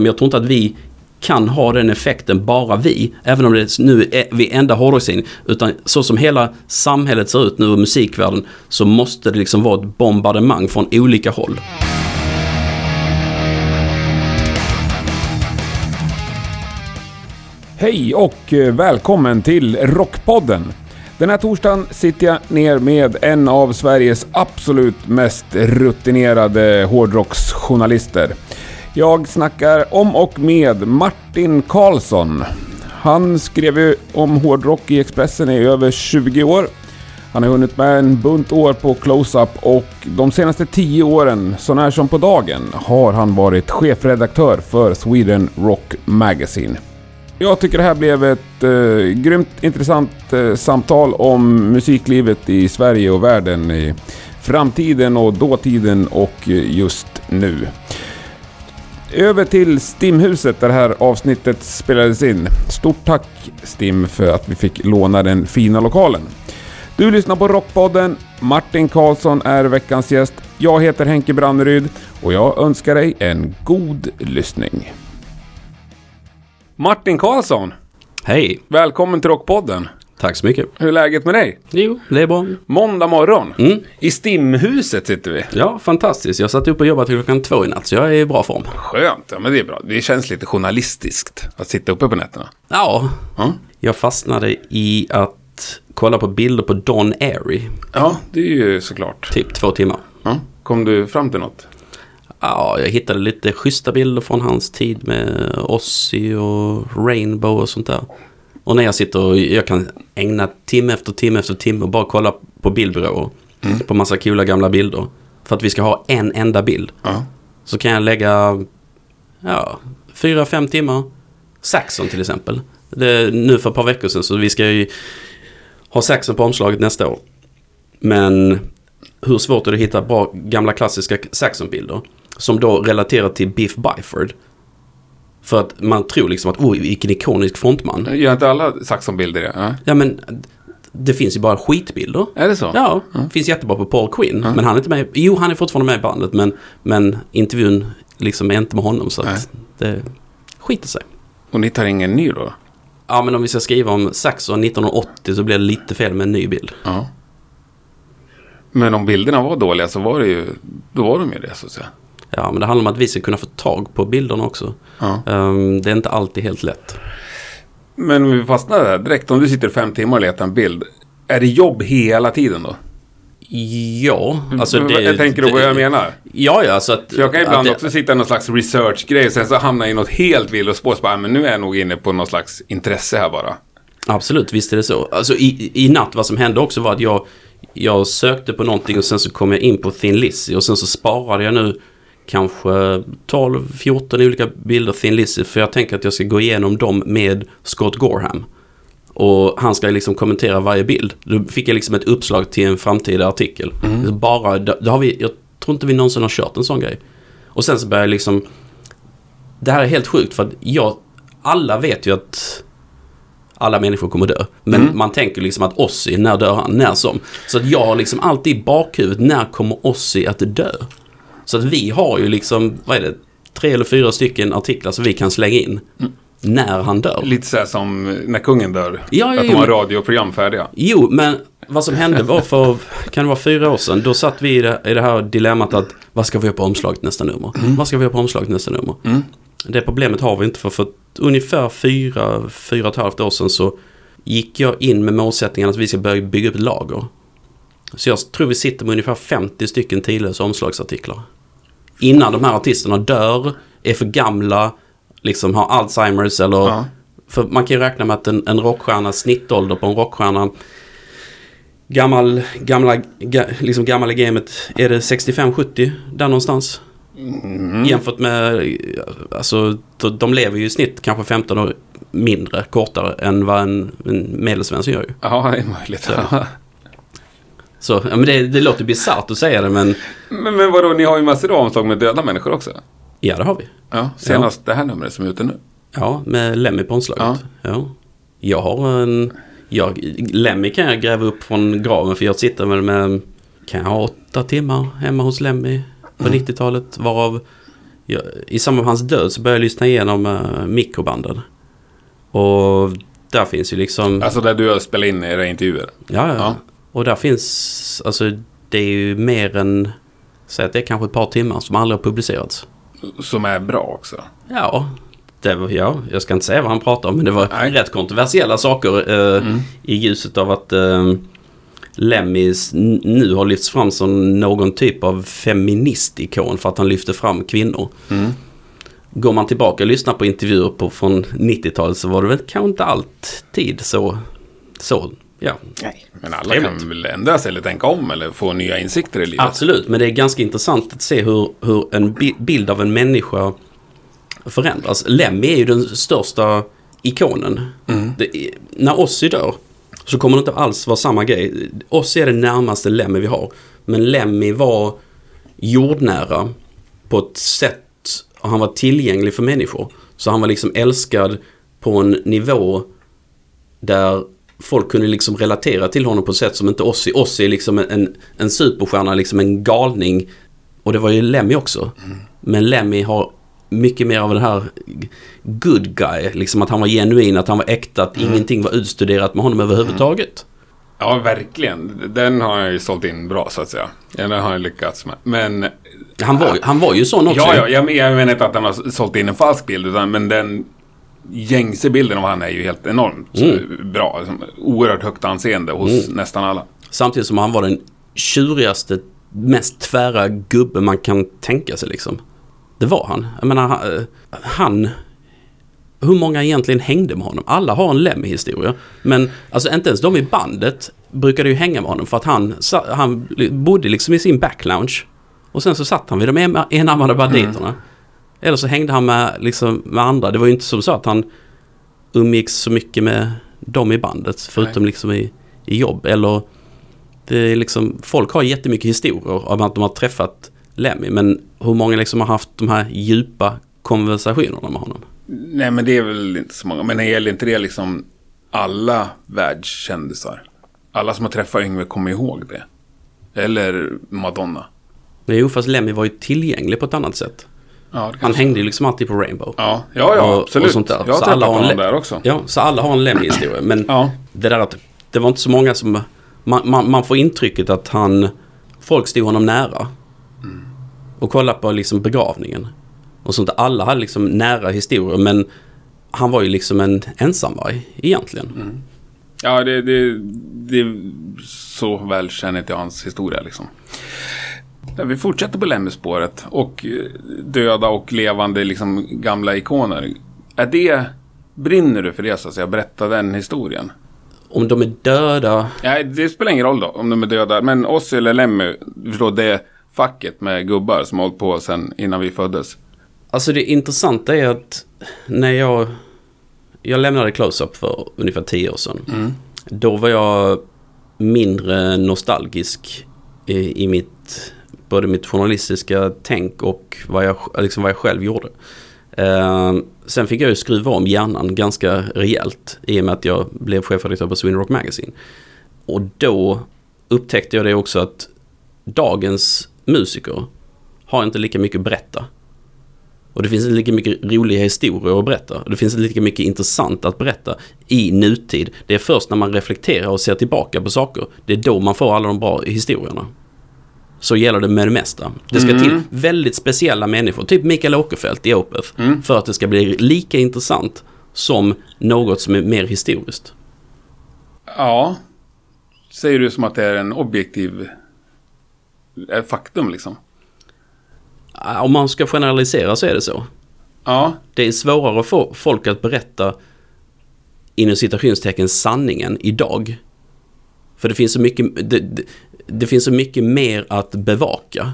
Men jag tror inte att vi kan ha den effekten, bara vi, även om det nu är vi enda hårdrocksscenen. Utan så som hela samhället ser ut nu och musikvärlden så måste det liksom vara ett bombardemang från olika håll. Hej och eh, välkommen till Rockpodden. Den här torsdagen sitter jag ner med en av Sveriges absolut mest rutinerade hårdrocksjournalister. Jag snackar om och med Martin Karlsson. Han skrev ju om hårdrock i Expressen i över 20 år. Han har hunnit med en bunt år på close-up och de senaste 10 åren, så när som på dagen, har han varit chefredaktör för Sweden Rock Magazine. Jag tycker det här blev ett eh, grymt intressant eh, samtal om musiklivet i Sverige och världen i framtiden och dåtiden och eh, just nu. Över till Stimhuset där det här avsnittet spelades in. Stort tack Stim för att vi fick låna den fina lokalen. Du lyssnar på Rockpodden. Martin Karlsson är veckans gäst. Jag heter Henke Branneryd och jag önskar dig en god lyssning. Martin Karlsson, Hej! välkommen till Rockpodden. Tack så mycket. Hur är läget med dig? Jo, det är bra. Måndag morgon. Mm. I Stimhuset sitter vi. Ja, fantastiskt. Jag satt upp och jobbade till klockan två i natt, så jag är i bra form. Skönt, ja men det är bra. Det känns lite journalistiskt att sitta uppe på nätterna. Ja, Ja, jag fastnade i att kolla på bilder på Don Airy. ja det är ju såklart. Typ två timmar. Ja. Kom du fram till något? Ja, jag hittade lite schyssta bilder från hans tid med Ozzy och Rainbow och sånt där. Och när jag sitter och jag kan ägna timme efter timme efter timme och bara kolla på bildbyråer. På massa coola gamla bilder. För att vi ska ha en enda bild. Ja. Så kan jag lägga, ja, fyra, fem timmar. Saxon till exempel. Det, nu för ett par veckor sedan så vi ska ju ha Saxon på omslaget nästa år. Men hur svårt är det att hitta bra gamla klassiska Saxon-bilder? Som då relaterar till Biff Byford. För att man tror liksom att oj, vilken ikonisk frontman. Gör inte alla Saxon-bilder det? Ja. Ja men det finns ju bara skitbilder. Är det så? Ja, finns jättebra på Paul Quinn. Men han är inte med. Jo, han är fortfarande med i bandet. Men, men intervjun liksom är inte med honom. Så Nej. att det skiter sig. Och ni tar ingen ny då? Ja, men om vi ska skriva om Saxon 1980 så blir det lite fel med en ny bild. Ja. Men om bilderna var dåliga så var det ju, då var de ju det så att säga. Ja, men det handlar om att vi ska kunna få tag på bilderna också. Ja. Ehm, det är inte alltid helt lätt. Men om vi fastnar där direkt, om du sitter fem timmar och letar en bild. Är det jobb hela tiden då? Ja, alltså det... jag tänker du vad jag menar? Ja, ja, så att... För jag kan ibland det, också sitta i någon slags research-grej och sen så hamnar jag i något helt villospår. Så bara, "Ah, men nu är jag nog inne på någon slags intresse här bara. Absolut, visst är det så. Alltså i, i natt, vad som hände också var att jag, jag sökte på någonting och sen så kom jag in på Thin Lizzy och sen så sparade jag nu kanske 12-14 olika bilder Thin Lizzy för jag tänker att jag ska gå igenom dem med Scott Gorham. Och han ska liksom kommentera varje bild. Då fick jag liksom ett uppslag till en framtida artikel. Bara, det, har vi, jag tror inte vi någonsin har kört en sån grej. Och sen så började jag liksom... Det här är helt sjukt för att jag... Alla vet ju att alla människor kommer dö. Men man tänker liksom att Ozzy, när dör han? När som? Så att jag har liksom alltid i bakhuvudet, när kommer Ozzy att dö? Så att vi har ju liksom, vad är det, tre eller fyra stycken artiklar som vi kan slänga in. När han dör. Lite så som när kungen dör. Ja, ja, att de har radioprogram färdiga. Jo, men vad som hände var för, kan det vara fyra år sedan, då satt vi i det, i det här dilemmat att vad ska vi ha på omslaget nästa nummer? Vad ska vi ha på omslaget nästa nummer? Det problemet har vi inte för, för ungefär fyra, fyra och ett halvt år sedan så gick jag in med målsättningen att vi ska börja bygga upp ett lager. Så jag tror vi sitter med ungefär 50 stycken tidlösa omslagsartiklar. Innan de här artisterna dör, är för gamla, liksom har Alzheimers eller... Ja. För man kan ju räkna med att en, en rockstjärna, snittålder på en rockstjärna gammal, gamla, ga, liksom gammal i gamet, är det 65-70 där någonstans? Jämfört med, alltså de- lever ju i snitt kanske 15 år mindre, kortare än vad en, en medelsvensson gör ju. Ja, det är möjligt. Så, ja, men det, det låter bisarrt att säga det men men, men vadå, ni har ju massor av omslag med döda människor också. ja det har vi. Ja, senast det här numret som är ute nu. Ja, med Lemmy på omslaget. Ja. Jag har en... Jag, Lemmy kan jag gräva upp från graven för jag sitter väl med... Kan jag ha åtta timmar hemma hos Lemmy på 90-talet varav jag, i samband med hans död så började jag lyssna igenom uh, mikrobanden. Och där finns ju liksom... Alltså där du har spelat in era intervjuer? Ja, ja. Och där finns, alltså det är ju mer än, säg att det är kanske ett par timmar som aldrig har publicerats. Som är bra också. Ja, det var, ja, jag ska inte säga vad han pratar om men det var Nej. rätt kontroversiella saker eh, i ljuset av att eh, Lemmys nu har lyfts fram som någon typ av feministikon för att han lyfter fram kvinnor. Mm. Går man tillbaka och lyssnar på intervjuer på, från 90-talet så var det väl kanske inte alltid så, så ja. Nej. Men alla Trevligt. kan väl ändra sig eller tänka om eller få nya insikter i livet. Absolut, men det är ganska intressant att se hur, hur en bi- bild av en människa förändras. Lemmy är ju den största ikonen. Det, är- när Ozzy dör så kommer det inte alls vara samma grej. Ozzy är det närmaste Lemmy vi har. Men Lemmy var jordnära på ett sätt och han var tillgänglig för människor. Så han var liksom älskad på en nivå där folk kunde liksom relatera till honom på ett sätt som inte Ozzy. Ozzy är liksom en, en, superstjärna, liksom en galning. Och det var ju Lemmy också. Men Lemmy har mycket mer av det här good guy. Liksom att han var genuin, att han var äkta, att ingenting var utstuderat med honom överhuvudtaget. Ja, verkligen. Den har jag ju sålt in bra så att säga. Den har jag lyckats med. Men... Han var, han var ju sån också. Ja, ja, jag, men- jag menar inte att den har sålt in en falsk bild, utan, men den gängse bilden av han är ju helt enormt Mm. bra. Liksom, oerhört högt anseende hos nästan alla. Samtidigt som han var den tjurigaste, mest tvära gubben man kan tänka sig liksom. Det var han. Jag menar, han- eh, han... Hur många egentligen hängde med honom? Alla har en Lemmy-historia. Men alltså inte ens de i bandet brukade ju hänga med honom för att han, han bodde liksom i sin backlounge. Och sen så satt han vid de en- enarmade banditerna. Eller så hängde han med, liksom, med andra. Det var ju inte som så att han umgicks så mycket med dem i bandet. Förutom liksom i, i jobb. Eller det är liksom, folk har jättemycket historier om att de har träffat Lemmy. Men hur många liksom har haft de här djupa konversationerna med honom? Nej, men det är väl inte så många. Men det gäller inte det liksom alla världskändisar? Alla som har träffat Yngve kommer ihåg det. Eller Madonna. Jo, fast Lemmy var ju tillgänglig på ett annat sätt. Ja, Han hängde ju liksom alltid på Rainbow. Ja, ja, ja Och- absolut. och sånt där. Jag har Så alla har en där också. Ja, så alla har en Lemmy-historia. Men Ja. det där att det var inte så många som... Man, man, man får intrycket att han... Folk stod honom nära. Och kollade på liksom begravningen. Och sånt. Alla hade liksom nära historier men han var ju liksom en ensamvarg egentligen. Ja, det, det, det så väl känner jag hans historia liksom. Ja, vi fortsätter på Lemmy-spåret och eh, döda och levande liksom gamla ikoner. Är det, brinner du för det så att säga, berätta den historien? Om de är döda... Ja, det spelar ingen roll då om de är döda, men Ozzy eller Lemmy, du förstår det facket med gubbar som har hållit på sen innan vi föddes. Alltså det intressanta är att när jag... Jag lämnade Close-Up för ungefär tio år sedan. Då var jag mindre nostalgisk i, i mitt... Både mitt journalistiska tänk och vad jag, liksom vad jag själv gjorde. Eh, sen fick jag ju skruva om hjärnan ganska rejält i och med att jag blev chefredaktör på Sweden Rock Magazine. Och då upptäckte jag det också att dagens musiker har inte lika mycket att berätta. Och det finns inte lika mycket roliga historier att berätta. Och det finns inte lika mycket intressant att berätta i nutid. Det är först när man reflekterar och ser tillbaka på saker. Det är då man får alla de bra historierna. Så gäller det med det mesta. Det ska till väldigt speciella människor, typ Mikael Åkerfeldt i Opeth. För att det ska bli lika intressant som något som är mer historiskt. Ja, säger du som att det är en objektiv eh, faktum liksom. Ah, Om man ska generalisera så är det så. Ja, Det är svårare att få folk att berätta inom citationstecken sanningen idag. För det finns så mycket, det, det, det finns så mycket mer att bevaka.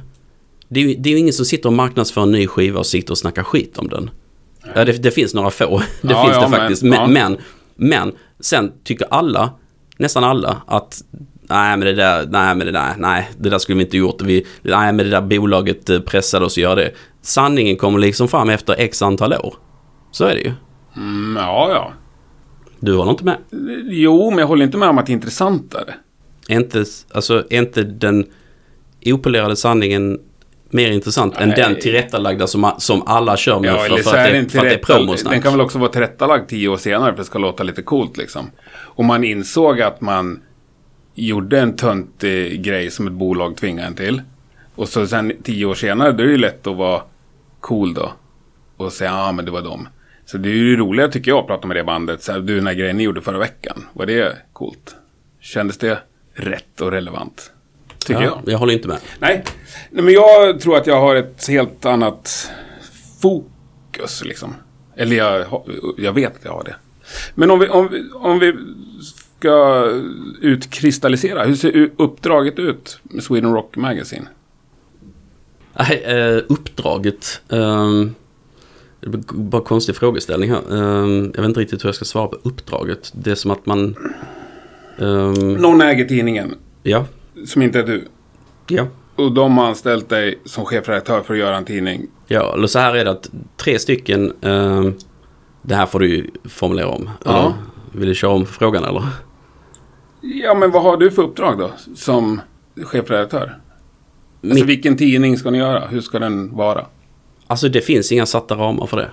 Det är, ju, det är ju ingen som sitter och marknadsför en ny skiva och sitter och snackar skit om den. Ja, det, det finns några få. Det Ja, finns ja, det faktiskt. Men, ja. men, men sen tycker alla, nästan alla, att nej men det där, nej men det där, nej det där skulle vi inte gjort. Vi, nej men det där bolaget eh, pressade oss att göra det. Sanningen kommer liksom fram efter x antal år. Så är det ju. mm, ja, ja. Du håller inte med? Jo, men jag håller inte med om att det är intressantare. Är inte, alltså, är inte den opolerade sanningen mer intressant än Nej. den tillrättalagda som, som alla kör med Ja, för, för, att, det för att det är rätt. Den promosnack. kan väl också vara tillrättalagd tio år senare för att det ska låta lite coolt liksom. Och man insåg att man gjorde en töntig grej som ett bolag tvingade en till. Och så sen tio år senare, då är det ju lätt att vara cool då. Och säga, ja ah, men det var dem. Så det är ju roligare tycker jag att prata med det bandet. Så här, du, den här grejen ni gjorde förra veckan, var det coolt? Kändes det rätt och relevant? Tycker jag. ja, jag håller inte med. Nej. Nej, men jag tror att jag har ett helt annat fokus liksom. Eller jag, jag vet att jag har det. Men om vi, om vi, om vi ska utkristallisera. Hur ser uppdraget ut med Sweden Rock Magazine? Nej, eh, uppdraget. ehm, det blir bara konstig frågeställning här. Ehm, jag vet inte riktigt hur jag ska svara på uppdraget. Det är som att man... ehm, Någon äger tidningen ja, som inte är du. ja. Och de har anställt dig som chefredaktör för att göra en tidning. Ja, eller så här är det att tre stycken... ehm, det här får du ju formulera om. Ja. Eller, vill du köra om frågan eller? Ja, men vad har du för uppdrag då? Som chefredaktör? Alltså Mitt- vilken tidning ska ni göra? Hur ska den vara? Alltså det finns inga satta ramar för det.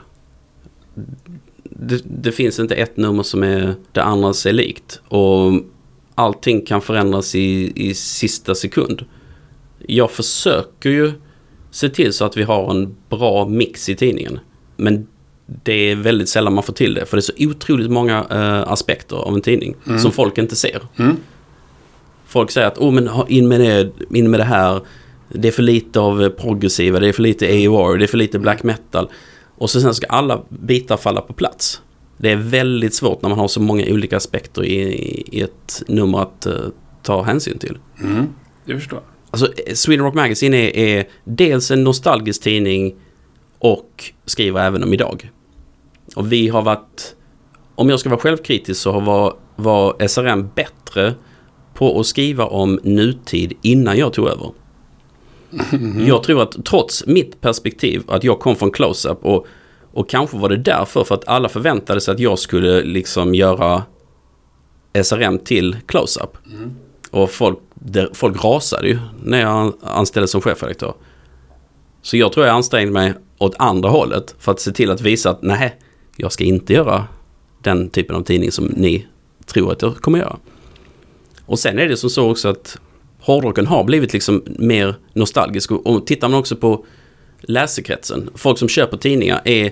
det. Det finns inte ett nummer som är det andra sig likt. Och allting kan förändras i, i sista sekund. Jag försöker ju se till så att vi har en bra mix i tidningen. Men det är väldigt sällan man får till det. För det är så otroligt många eh, aspekter av en tidning som folk inte ser. Mm. Folk säger att oh, men in, med det, in med det här. Det är för lite av eh, progressiva, det är för lite AOR, det är för lite black metal. Och så sen ska alla bitar falla på plats. Det är väldigt svårt när man har så många olika aspekter i, i ett nummer att eh, ta hänsyn till. Mm. Det förstår jag. Alltså eh, Sweden Rock Magazine är, är dels en nostalgisk tidning och skriver även om idag. Och vi har varit, om jag ska vara självkritisk så har var, var SRM bättre på att skriva om nutid innan jag tog över. Jag tror att trots mitt perspektiv, att jag kom från close-up och, och kanske var det därför för att alla förväntade sig att jag skulle liksom göra SRM till close-up. Och folk, det, folk rasade ju när jag anställdes som chefredaktör. Så jag tror jag ansträngde mig åt andra hållet för att se till att visa att nej, jag ska inte göra den typen av tidning som ni tror att jag kommer göra. Och sen är det som så också att hårdrocken har blivit liksom mer nostalgisk. Och- Och tittar man också på läsekretsen, folk som köper tidningar är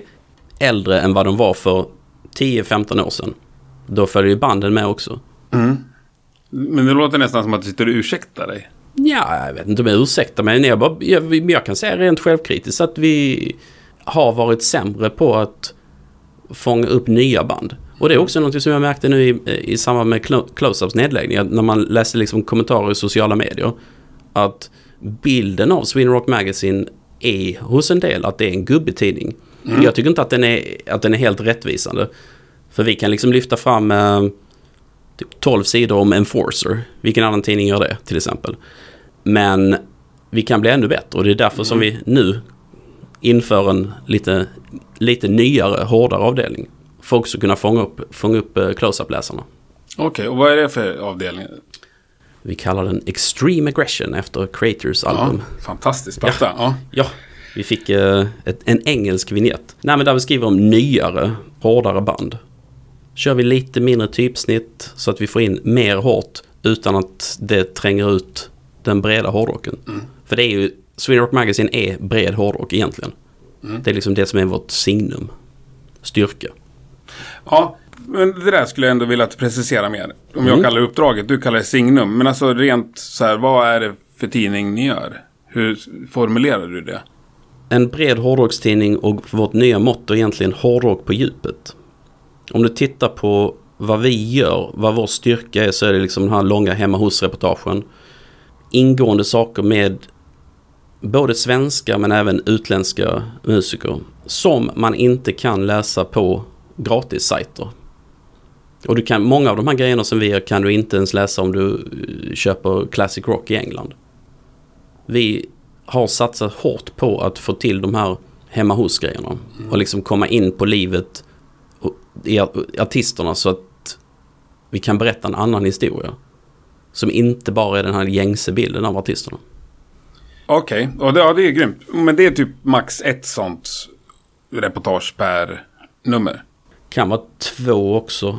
äldre än vad de var för 10-15 år sedan. Då följer ju banden med också. Men det låter nästan som att du sitter och ursäktar dig. Ja, jag vet inte om jag ursäktar mig. Jag, bara, jag, jag kan säga rent självkritiskt att vi har varit sämre på att fånga upp nya band. Och det är också något som jag märkte nu i, i samband med Clo- Close-Ups nedläggning. När man läser liksom kommentarer i sociala medier. Att bilden av Sweden Rock Magazine är hos en del att det är en gubbig tidning. Jag tycker inte att den, är, att den är helt rättvisande. För vi kan liksom lyfta fram eh, typ 12 sidor om Enforcer. Vilken annan tidning gör det till exempel? Men vi kan bli ännu bättre och det är därför som vi nu inför en lite, lite nyare, hårdare avdelning. För också kunna fånga upp, fånga upp eh, close-up-läsarna. Okej, och vad är det för avdelning? Vi kallar den Extreme Aggression efter Creators album. Ja, fantastiskt platta. Ja. Ja, vi fick eh, ett, en engelsk vignett. Nej, men där vi skriver om nyare, hårdare band. Kör vi lite mindre typsnitt så att vi får in mer hårt utan att det tränger ut den breda hårdrocken. För det är ju, Sweden Rock Magazine är bred hårdrock egentligen. Det är liksom det som är vårt signum. Styrka. ja, men det där skulle jag ändå vilja att preciserar mer. Om jag Mm. kallar det uppdraget, du kallar det signum. Men alltså rent så här, vad är det för tidning ni gör? Hur formulerar du det? En bred hårdrockstidning och vårt nya motto är egentligen hårdrock på djupet. Om du tittar på vad vi gör, vad vår styrka är, så är det liksom den här långa hemma hos-reportagen. Ingående saker med både svenska men även utländska musiker. Som man inte kan läsa på gratissajter. Och du kan, många av de här grejerna som vi gör kan du inte ens läsa om du eh, köper Classic Rock i England. Vi har satsat hårt på att få till de här hemma hos-grejerna. Och liksom komma in på livet i ar- artisterna så att vi kan berätta en annan historia. Som inte bara är den här gängse bilden av artisterna. Okej, och det, ja, det är grymt. Men det är typ max ett sånt reportage per nummer. Kan vara två också.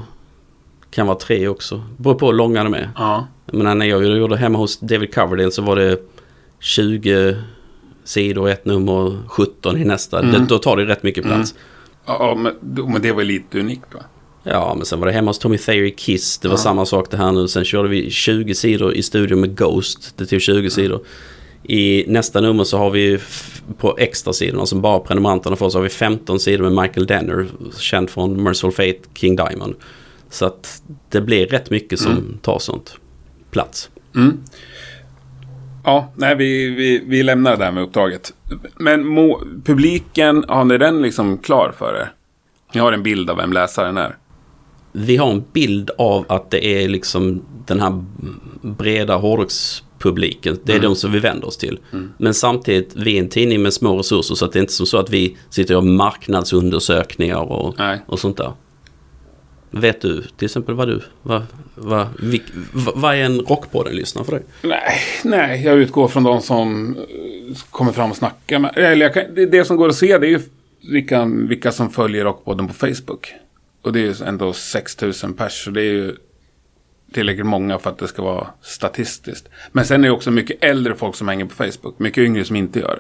Kan vara tre också. Beror på hur långa de är. Ja. Menar, när jag gjorde hemma hos David Coverdale så var det 20 sidor ett nummer och 17 i nästa. Mm. Det, då tar det rätt mycket plats. Ja, men, men det var lite unikt va? Ja, men sen var det hemma hos Tommy Theory Kiss. Det var Ja. samma sak det här nu. Sen körde vi 20 sidor i studion med Ghost. Det tog 20 sidor. I nästa nummer så har vi på extra sidorna som bara prenumeranterna får så har vi 15 sidor med Michael Danner. Känd från Merciful Fate, King Diamond. Så att det blir rätt mycket som Mm. tar sånt plats. Mm. Ja, nej, vi, vi, vi lämnar det där med uppdraget. Men må, publiken, har ni den liksom klar för er? Ni har en bild av vem läsaren är? Vi har en bild av att det är liksom den här breda hårdrockspubliken. Det är Mm. de som vi vänder oss till. Men samtidigt, vi är en tidning med små resurser så att det är inte som så att vi sitter och gör marknadsundersökningar och, och sånt där. Vet du till exempel vad du, vad, vad, vilk, vad, vad är en Rockpodden-lyssnare för dig? Nej, nej, jag utgår från de som eh, kommer fram och snackar med. Eller kan, det, det som går att se det är ju vilka, vilka som följer Rockpodden på Facebook. Och det är ju ändå 6000 pers. Så det är ju tillräckligt många för att det ska vara statistiskt. Men sen är det också mycket äldre folk som hänger på Facebook. Mycket yngre som inte gör.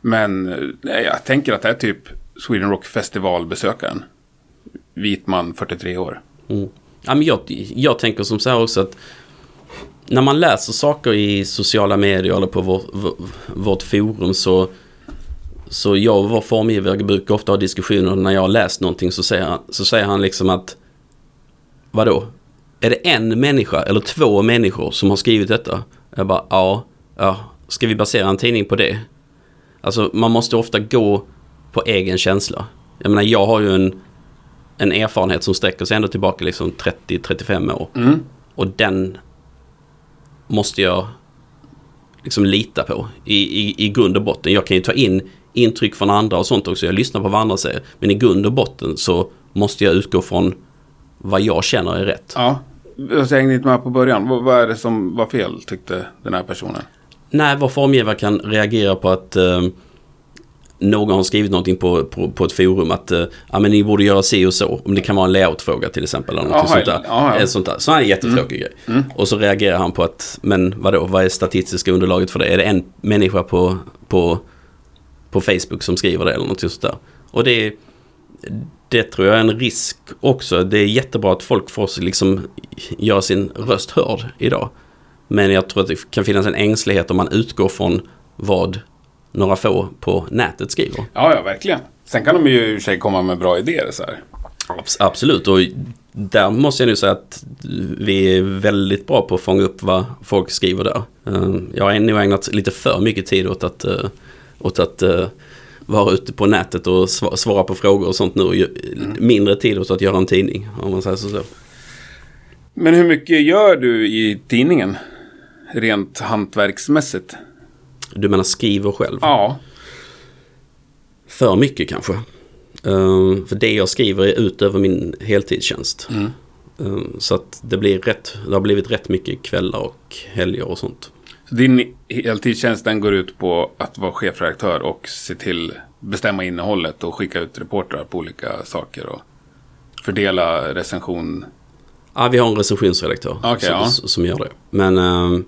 Men eh, nej, jag tänker att det är typ Sweden Rock Festival-besökaren. Vit man, 43 år. Mm. Ja, men jag, jag tänker som så här också att när man läser saker i sociala medier eller på vår, vårt forum så så jag och vår formgivare brukar ofta ha diskussioner när jag har läst någonting så säger han, så säger han liksom att Vadå? Är det en människa eller två människor som har skrivit detta? Jag bara ja, ja. Ska vi basera en tidning på det? Alltså man måste ofta gå på egen känsla. Jag menar jag har ju en en erfarenhet som sträcker sig ända tillbaka liksom 30-35 år. Mm. Och den måste jag liksom lita på i, i, i grund och botten. Jag kan ju ta in intryck från andra och sånt också. Jag lyssnar på vad andra säger. Men i grund och botten så måste jag utgå från vad jag känner är rätt. Ja, jag hängde inte med på början. Vad, vad är det som var fel, tyckte den här personen? När vår formgivare kan reagera på att eh, någon har skrivit någonting på, på, på ett forum att eh, ja, men ni borde göra si och så. Om det kan vara en layoutfråga till exempel. Eller något sånt där. ja, ja. Sånt där. Så är en jättetråkig grej. Och så reagerar han på att men vadå, vad är statistiska underlaget för det? Är det en människa på, på, på Facebook som skriver det eller något sånt där? Och det är det tror jag är en risk också. Det är jättebra att folk får liksom göra sin röst hörd idag. Men jag tror att det kan finnas en ängslighet om man utgår från vad några få på nätet skriver. Ja, ja, verkligen. Sen kan de ju i och för sig komma med bra idéer så här. Abs- Absolut, och där måste jag nu säga att vi är väldigt bra på att fånga upp vad folk skriver där. Eh, Jag har nog ägnat lite för mycket tid åt att, eh, åt att eh, vara ute på nätet och sva- svara på frågor och sånt nu. och ju- Mindre tid åt att göra en tidning, om man säger så. Men hur mycket gör du i tidningen? Rent hantverksmässigt? Du menar skriver själv? Ja. För mycket kanske. Eh, för det jag skriver är utöver min heltidstjänst. Mm. Eh, så att det, blir rätt, det har blivit rätt mycket kvällar och helger och sånt. Så din heltidstjänst den går ut på att vara chefredaktör och se till bestämma innehållet och skicka ut reportrar på olika saker och fördela recension. Ja, vi har en recensionsredaktör Okej, som, ja. som gör det. Men äh,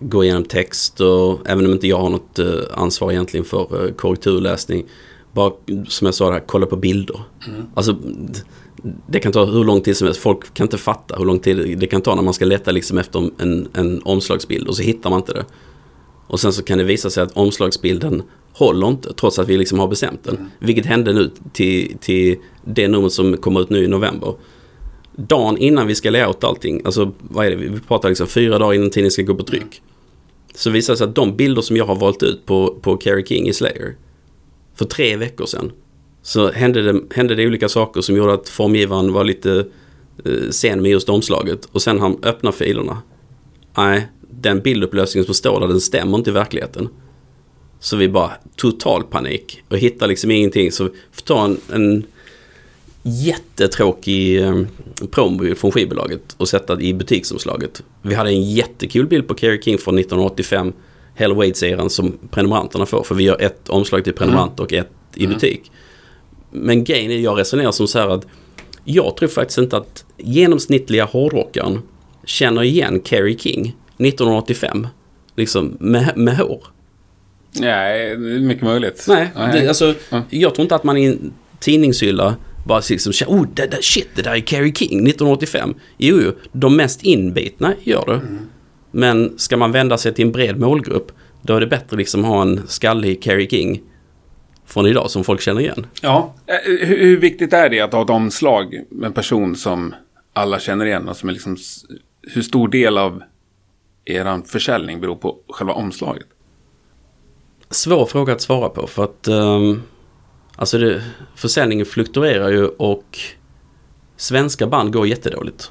gå igenom text och även om inte jag har något äh, ansvar egentligen för äh, korrekturläsning. Bara som jag sa, här, kolla på bilder. Mm. Alltså, det kan ta hur lång tid som helst. Folk kan inte fatta hur lång tid det kan ta när man ska leta liksom efter en, en omslagsbild och så hittar man inte det. Och sen så kan det visa sig att omslagsbilden håller inte trots att vi liksom har bestämt den. Vilket hände nu till, till det nummer som kommer ut nu i november. Dagen innan vi ska layouta allting, alltså vad är det, vi pratar liksom fyra dagar innan tidningen ska gå på tryck. Så visar det sig att de bilder som jag har valt ut på, på Carrie King i Slayer för tre veckor sedan så hände det, hände det olika saker som gjorde att formgivaren var lite eh, sen med just omslaget. Och sen han öppnar filerna. Nej, den bildupplösningen som står där den stämmer inte i verkligheten. Så vi bara total panik och hittar liksom ingenting. Så vi får ta en, en jättetråkig eh, promobild från skivbolaget och sätta i butiksomslaget. Vi hade en jättekul bild på Kerry King från 1985. Hell Waits-eran som prenumeranterna får. För vi gör ett omslag till prenumerant och ett i butik. Men grejen är, jag resonerar som så här att jag tror faktiskt inte att genomsnittliga hårdrockaren känner igen Kerry King 1985. Liksom med, med hår. Nej, det är mycket möjligt. Nej, Det, alltså, Ja. jag tror inte att man i en tidningshylla bara liksom oh, det där, shit, det där är Kerry King 1985. Jo, jo, de mest inbitna gör det. Men ska man vända sig till en bred målgrupp, då är det bättre liksom att ha en skallig Kerry King från idag som folk känner igen. Ja, eh, hur, hur viktigt är det att ha ett omslag med en person som alla känner igen och som är liksom... Hur stor del av er försäljning beror på själva omslaget? Svår fråga att svara på för att um, alltså det, försäljningen fluktuerar ju och svenska band går jättedåligt.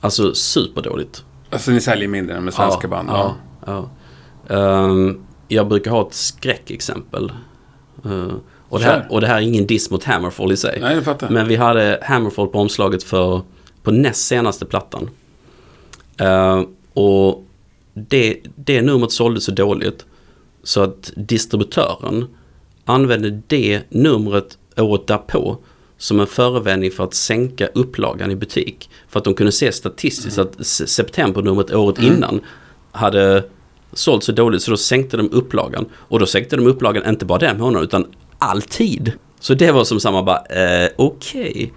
Alltså superdåligt. Alltså ni säljer mindre än med svenska ja, band? Ja. ja. Ehm, jag brukar ha ett skräckexempel. Uh, och, det här, och det här är ingen diss mot Hammerfall i sig. Nej, jag fattar. Men vi hade Hammerfall på omslaget för på näst senaste plattan. Eh, och det, det numret sålde så dåligt så att distributören använde det numret året därpå som en förevändning för att sänka upplagan i butik. För att de kunde se statistiskt att s- septembernumret året innan hade sålt så dåligt så då sänkte de upplagan. Och då sänkte de upplagan inte bara den månaden utan alltid. Så det var som samma bara, eh, okej.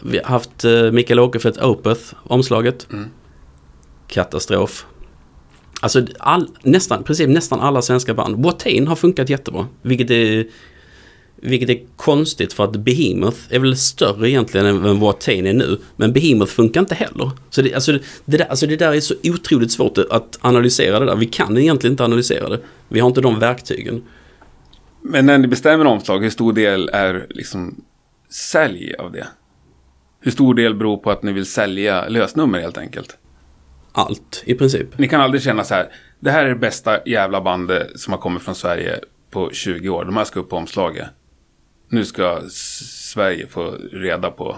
Vi har haft eh, Mikael Åkerfeldt Opeth, omslaget. Katastrof. Alltså all, nästan, precis nästan alla svenska band. Watain har funkat jättebra. Vilket är, vilket är konstigt för att Behemoth är väl större egentligen än vad Watain är nu. Men Behemoth funkar inte heller. Så det, alltså, det, där, alltså det där är så otroligt svårt att analysera det där. Vi kan egentligen inte analysera det. Vi har inte de verktygen. Men när ni bestämmer omslag, hur stor del är liksom sälj av det? Hur stor del beror på att ni vill sälja lösnummer helt enkelt? Allt i princip. Ni kan aldrig känna så här, det här är det bästa jävla bandet som har kommit från Sverige på 20 år. De här ska upp på omslaget. Nu ska Sverige få reda på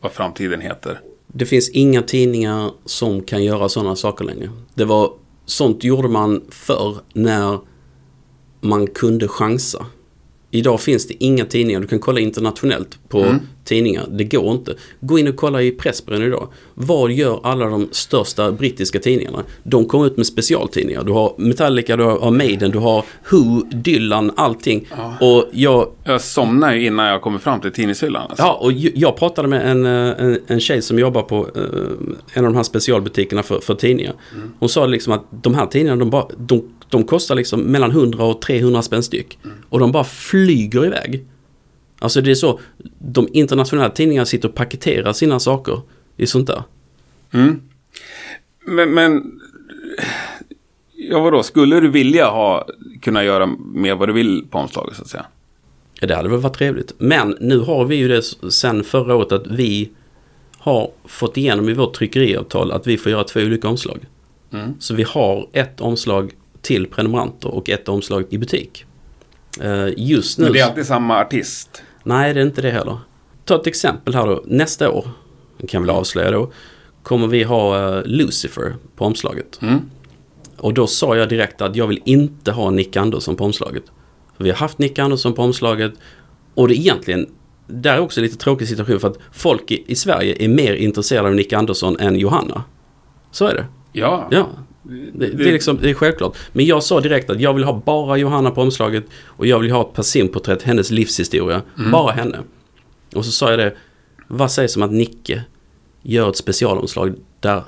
vad framtiden heter. Det finns inga tidningar som kan göra sådana saker längre. Det var, sånt gjorde man förr när man kunde chansa. Idag finns det inga tidningar. Du kan kolla internationellt på tidningar. Det går inte. Gå in och kolla i Pressbyrån idag. Vad gör alla de största brittiska tidningarna? De kommer ut med specialtidningar. Du har Metallica, du har Maiden, du har Who, Dylan, allting. Och jag, Jag somnar ju innan jag kommer fram till tidningshyllan. Alltså. Ja, och jag pratade med en, eh, en, en tjej som jobbar på eh, en av de här specialbutikerna för, för tidningar. Hon sa liksom att de här tidningarna, de, bara, de, de kostar liksom mellan 100 och 300 spänn styck. Och de bara flyger iväg. Alltså det är så, de internationella tidningarna sitter och paketerar sina saker i sånt där. Mm. Men, men ja, vadå, skulle du vilja ha, kunna göra med vad du vill på omslaget så att säga? Ja, det hade väl varit trevligt. Men nu har vi ju det sen förra året att vi har fått igenom i vårt tryckeriavtal att vi får göra två olika omslag. Mm. Så vi har ett omslag till prenumeranter och ett omslag i butik. Eh, Just nu... Men det är alltid samma artist. Nej, det är inte det heller. Ta ett exempel här då. Nästa år, kan vi väl avslöja då, kommer vi ha eh, Lucifer på omslaget. Mm. Och då sa jag direkt att jag vill inte ha Nick Andersson på omslaget. För vi har haft Nick Andersson på omslaget och det är egentligen, där är också en lite tråkig situation för att folk i, i Sverige är mer intresserade av Nick Andersson än Johanna. Så är det. Ja. Ja, det, det, är liksom, det är självklart. Men jag sa direkt att jag vill ha bara Johanna på omslaget och jag vill ha ett personporträtt, hennes livshistoria. Bara henne. Och så sa jag det, vad sägs om att Nicke gör ett specialomslag där,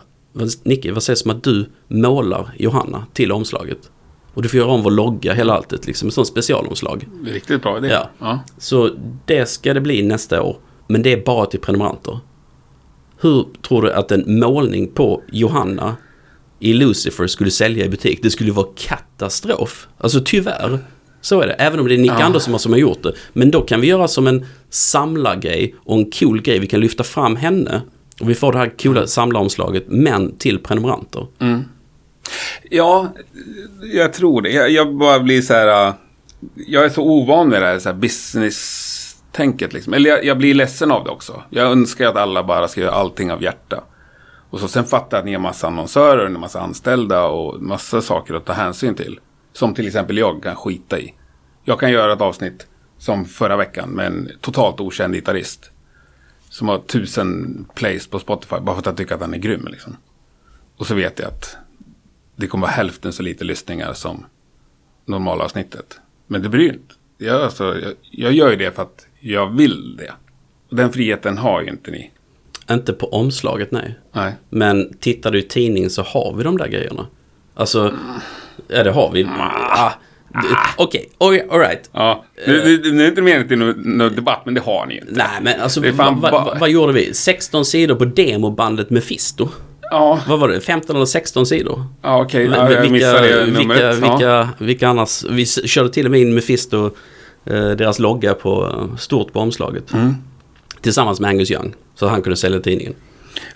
Nicke, vad sägs om att du målar Johanna till omslaget? Och du får göra om vår logga, hela alltet, liksom ett sånt specialomslag. Riktigt bra idé. Ja. ja. Så det ska det bli nästa år. Men det är bara till prenumeranter. Hur tror du att en målning på Johanna i Lucifer skulle sälja i butik? Det skulle vara katastrof. Alltså tyvärr. Så är det. Även om det är Nick Ja. Andersson som har gjort det. Men då kan vi göra som en samlargrej och en cool grej. Vi kan lyfta fram henne. Och vi får det här coola samlaromslaget, men till prenumeranter. Ja, jag tror det. Jag, jag bara blir så här... äh, Jag är så ovan med det här, så här business-tänket liksom. Eller jag, jag blir ledsen av det också. Jag önskar att alla bara ska göra allting av hjärta. Och så sen fattar jag att ni har massa annonsörer, en massa anställda och massa saker att ta hänsyn till. Som till exempel jag kan skita i. Jag kan göra ett avsnitt som förra veckan med en totalt okänd gitarrist. Som har tusen plays på Spotify bara för att jag tycker att han är grym. Liksom. Och så vet jag att det kommer vara hälften så lite lyssningar som normalavsnittet. Men det bryr inte. Jag, alltså, jag, jag gör ju det för att jag vill det. Och den friheten har ju inte ni. Inte på omslaget, nej. Nej. Men tittar du i tidningen så har vi de där grejerna. Alltså, ja det har vi. Ah, Okej, okay, alright. Ja, det, det är inte meningen till någon, debatt, men det har ni ju inte. Nej, men alltså vad va, bara- vad gjorde vi? 16 sidor på demobandet Mephisto. Ja, Vad var det? 15 eller 16 sidor? ja okej. Men- Ja, jag vilka, missade det vilka, numret. Ja. vilka, vilka annars? Vi körde till och med in Mephisto, eh, deras logga på eh, stort på omslaget. Mm. Tillsammans med Angus Young. Så att han kunde sälja tidningen.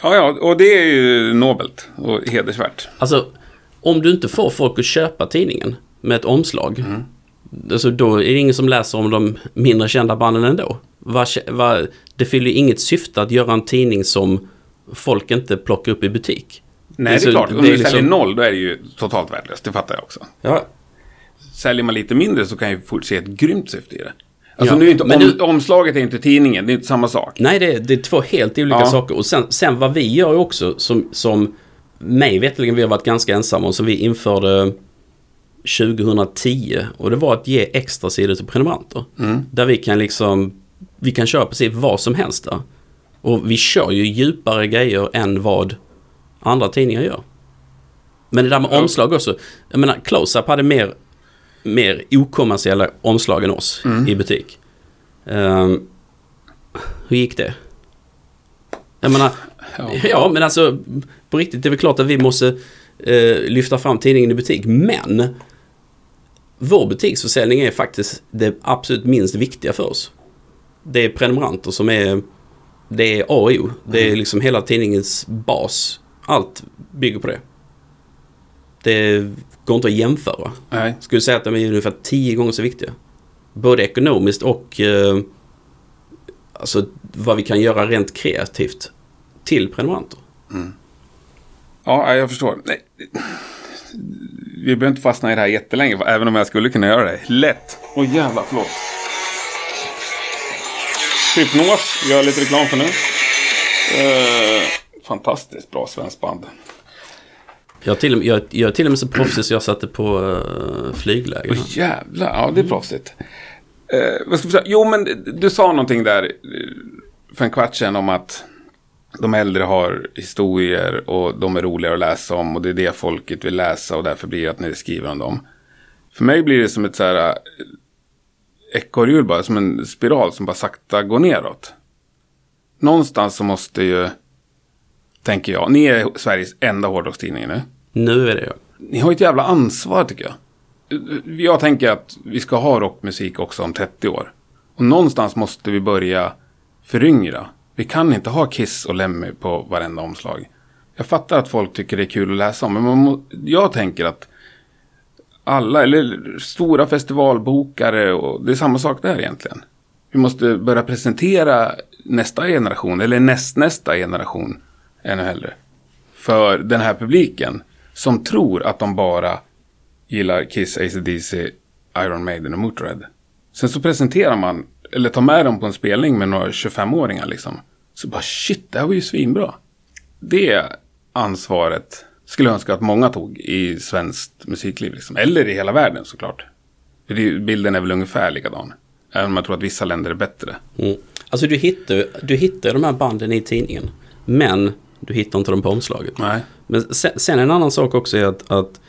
ja, ja, och det är ju nobelt och hedersvärt. Alltså, om du inte får folk att köpa tidningen med ett omslag. Mm. Alltså, då är det ingen som läser om de mindre kända banden ändå. Vad, vad, det fyller ju inget syfte att göra en tidning som folk inte plockar upp i butik. Nej, det är så- klart. Om det du är liksom- säljer noll, då är det ju totalt värdelöst. Det fattar jag också. Ja, Säljer man lite mindre så kan jag ju fort se ett grymt syfte i det. Alltså Ja, nu är inte om, du- omslaget är inte tidningen, det är inte samma sak. Nej, det är, det är två helt olika Ja. saker. Och sen, sen vad vi gör också, som, som mig veterligen vi har varit ganska ensamma och som vi införde 2010. Och det var att ge extra sidor till prenumeranter. Där vi kan liksom, vi kan köra precis vad som helst där. Och vi kör ju djupare grejer än vad andra tidningar gör. Men det där med omslag också. Jag menar, Close-Up hade mer, mer okommersiella omslag än oss i butik. Ehm, hur gick det? Jag menar, Ja. ja men alltså på riktigt det är väl klart att vi måste eh, lyfta fram tidningen i butik. Men vår butiksförsäljning är faktiskt det absolut minst viktiga för oss. Det är prenumeranter som är, det är A och O. Det är liksom hela tidningens bas. Allt bygger på det. Det går inte att jämföra. Nej. Skulle säga att de är ungefär tio gånger så viktiga. Både ekonomiskt och eh, alltså vad vi kan göra rent kreativt till prenumeranter. Ja, jag förstår. Nej. Vi behöver inte fastna i det här jättelänge, även om jag skulle kunna göra det. Lätt. Åh jävlar, förlåt. Hypnos, gör lite reklam för nu. Eh, fantastiskt bra svenskt band. Jag är till och med, jag, jag är till och med så proffsig så jag satte på eh, uh, flygläge. Åh jävlar, ja det är proffsigt. Uh, vad ska vi säga? Jo, men du sa någonting där eh, för en kvart sedan om att de äldre har historier och de är roligare att läsa om och det är det folket vill läsa och därför blir det att ni skriver om dem. För mig blir det som ett så här ekorrhjul bara, som en spiral som bara sakta går neråt. Någonstans så måste ju, tänker jag, ni är Sveriges enda hårdrockstidning nu. Nu är det jag. Ni har ett jävla ansvar tycker jag. Jag tänker att vi ska ha rockmusik också om 30 år. Och någonstans måste vi börja föryngra. Vi kan inte ha Kiss och Lemmy på varenda omslag. Jag fattar att folk tycker det är kul att läsa om, men man må, jag tänker att alla, eller stora festivalbokare, och det är samma sak där egentligen. Vi måste börja presentera nästa generation, eller nästnästa generation, ännu hellre. För den här publiken som tror att de bara gillar Kiss, AC/DC, Iron Maiden och Motörhead. Sen så presenterar man, eller tar med dem på en spelning med några 25-åringar liksom. Så bara shit, det här var ju svinbra. Det ansvaret skulle jag önska att många tog i svenskt musikliv liksom. Eller i hela världen såklart. För det, bilden är väl ungefär likadan. Även om jag tror att vissa länder är bättre. Mm. Alltså du hittar, du hittar de här banden i tidningen. Men du hittar inte dem på omslaget. Nej. Men sen, sen en annan sak också är att, att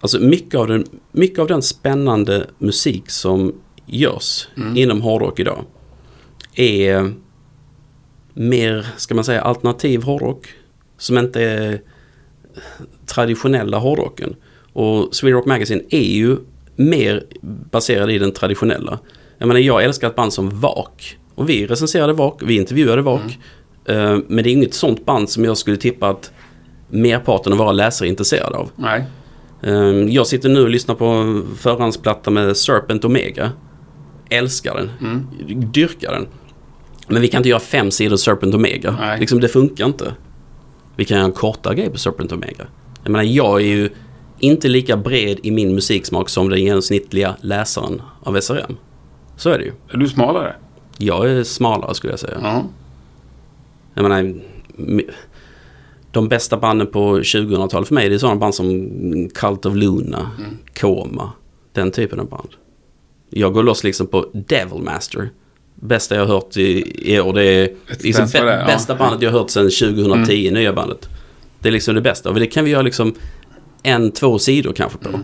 alltså mycket, av den, mycket av den spännande musik som görs inom hårdrock idag är mer, ska man säga, alternativ hårdrock. Som inte är traditionella hårdrocken. Och Sweden Rock Magazine är ju mer baserad i den traditionella. Jag menar, jag älskar ett band som Vak. Och vi recenserade Vak, vi intervjuade Vak. Eh, Men det är inget sånt band som jag skulle tippa att merparten av våra läsare är intresserade av. Nej. Eh, Jag sitter nu och lyssnar på förhandsplatta med Serpent Omega. Älskar den. Dyrkar den. Men vi kan inte göra fem sidor Serpent Omega. Nej. Liksom det funkar inte. Vi kan göra en kortare grej på Serpent Omega. Jag menar, jag är ju inte lika bred i min musiksmak som den genomsnittliga läsaren av SRM. Så är det ju. Är du smalare? Jag är smalare skulle jag säga. Ja. Jag menar, de bästa banden på 2000-talet för mig det är sådana band som Cult of Luna, Koma, den typen av band. Jag går loss liksom på Devilmaster. Bästa jag har hört i, i år det är liksom det är, ja. bästa bandet jag har hört sedan 2010, nya bandet. Det är liksom det bästa. Och det kan vi göra liksom en, två sidor kanske på.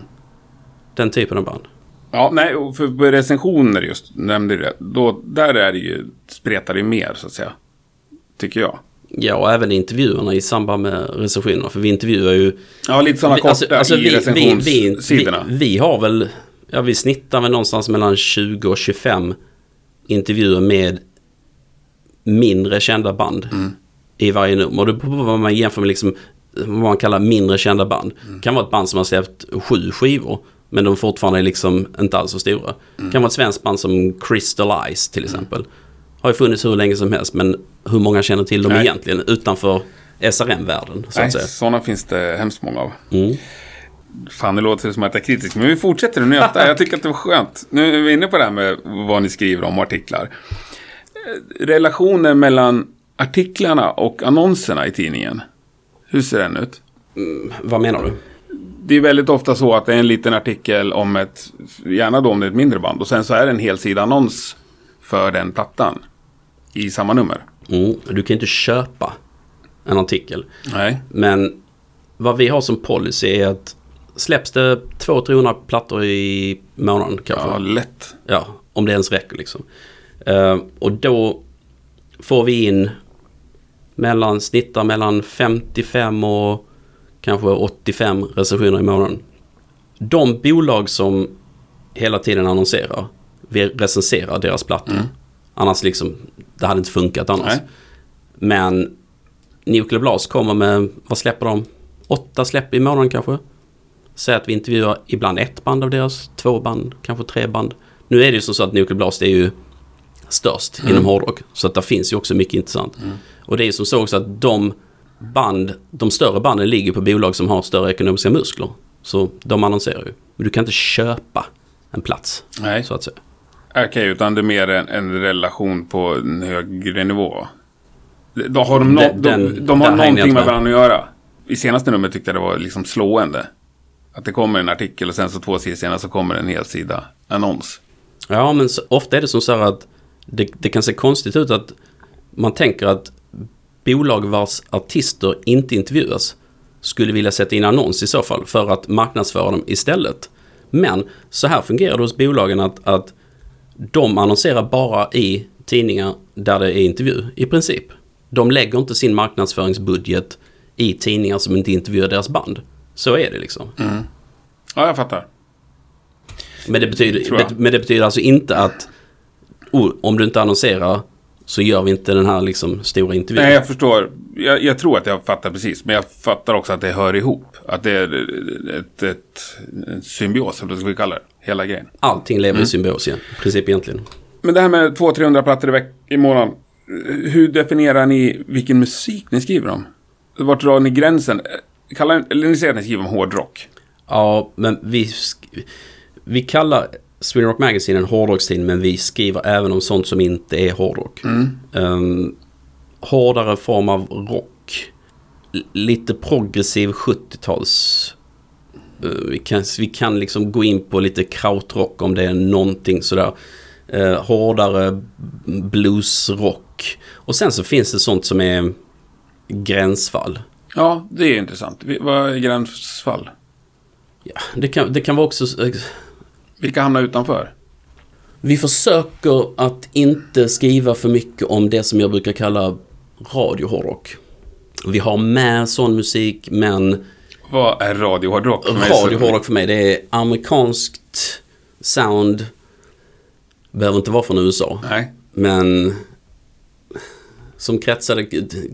Den typen av band. Ja, nej, för recensioner just, nämnde du det. Då, där är det ju, spretar det mer så att säga. Tycker jag. Ja, och även intervjuerna i samband med recensionerna. För vi intervjuar ju Ja, lite sådana Vi- korta alltså- alltså i vi- vi- vi- recensionssidorna. Vi, har väl, ja vi snittar väl någonstans mellan 20 och 25 intervjuer med mindre kända band Mm. i varje nummer. Och det beror på vad man jämför med liksom, vad man kallar mindre kända band. Mm. kan vara ett band som har släppt sju skivor. Men de fortfarande är liksom inte alls så stora. Mm. kan vara ett svenskt band som Crystal Eyes till exempel. Har ju funnits hur länge som helst men hur många känner till dem Nej. egentligen utanför SRM-världen så Nej, sådana finns det hemskt många av. Mm. Fan, det låter som att jag är kritisk. Men vi fortsätter att nöta. Jag tycker att det var skönt. Nu är vi inne på det här med vad ni skriver om artiklar. Eh, Relationen mellan artiklarna och annonserna i tidningen. Hur ser den ut? Vad menar du? Det är väldigt ofta så att det är en liten artikel om ett, gärna då om det är ett mindre band. Och sen så är det en hel sida annons för den plattan. I samma nummer. Mm, du kan inte köpa en artikel. Nej. Men vad vi har som policy är att släpps det 200-300 plattor i månaden kanske. Ja, Ja. lätt. om det ens räcker liksom. Eh, och då får vi in mellan, snittar mellan 55 och kanske 85 recensioner i månaden. De bolag som hela tiden annonserar, vi recenserar deras plattor. Annars liksom, det hade inte funkat annars. Nej. Men Nuclear Blast kommer med, vad släpper de? Åtta släpp i månaden kanske. Säg att vi intervjuar ibland ett band av deras, två band, kanske tre band. Nu är det ju som så att Nuclear Blast är ju störst inom hårdrock. Så att det finns ju också mycket intressant. Och det är ju som så också att de band, de större banden ligger på bolag som har större ekonomiska muskler. Så de annonserar ju. Men du kan inte köpa en plats, Nej. så att säga. Okej, utan det är mer en, en relation på en högre nivå. Då har de, nå- Den- de, de har någonting med. varandra att göra. I senaste numret tyckte jag det var liksom slående. Att det kommer en artikel och sen så två sidor senare så kommer en hel sida annons. Ja, men så, ofta är det som så här att det, det kan se konstigt ut att man tänker att bolag vars artister inte intervjuas skulle vilja sätta in annons i så fall för att marknadsföra dem istället. Men så här fungerar det hos bolagen att, att de annonserar bara i tidningar där det är intervju i princip. De lägger inte sin marknadsföringsbudget i tidningar som inte intervjuar deras band. Så är det liksom. Ja, jag fattar. Men det betyder, bet- men det betyder alltså inte att oh, om du inte annonserar så gör vi inte den här liksom stora intervjun. Nej, jag förstår. Jag, jag tror att jag fattar precis. Men jag fattar också att det hör ihop. Att det är ett, ett, en symbios, eller vad ska vi kalla det? Hela grejen. Allting lever Mm. i symbios igen, i princip egentligen. Men det här med 200-300 plattor i, i månaden. Hur definierar ni vilken musik ni skriver om? Vart drar ni gränsen? Kallar, eller ni säger att ni skriver om hårdrock. Ja, men vi, vi kallar Sweden Rock Magazine en hårdrockstidning men vi skriver även om sånt som inte är hårdrock. Um, hårdare form av rock. Lite progressiv 70-tals. Uh, vi, kan, vi kan liksom gå in på lite krautrock om det är någonting sådär. Uh, hårdare bluesrock. Och sen så finns det sånt som är gränsfall. Ja, det är intressant. Vad är gränsfall? Ja, det, kan, det kan vara också... eh, Vilka hamnar utanför? Vi försöker att inte skriva för mycket om det som jag brukar kalla radiohårdrock. Vi har med sån musik men Vad är radiohårdrock? Så- radiohårdrock för mig det är amerikanskt sound. Behöver inte vara från USA. Nej. Men som kretsade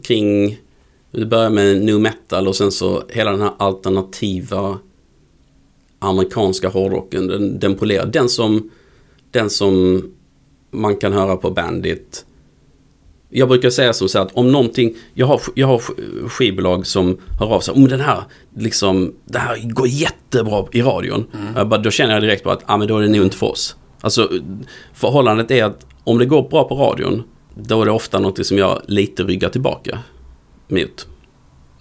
kring, det börjar med new metal och sen så hela den här alternativa amerikanska hårdrocken. Den, den polerar. Den som, den som man kan höra på Bandit Jag brukar säga som så att om någonting, jag har, jag har sk- skivbolag som hör av sig, om den här, liksom, det här går jättebra i radion. Jag bara, då känner jag direkt på att, ah, men då är det nog inte för oss. Alltså, förhållandet är att om det går bra på radion, då är det ofta något som jag lite ryggar tillbaka mot.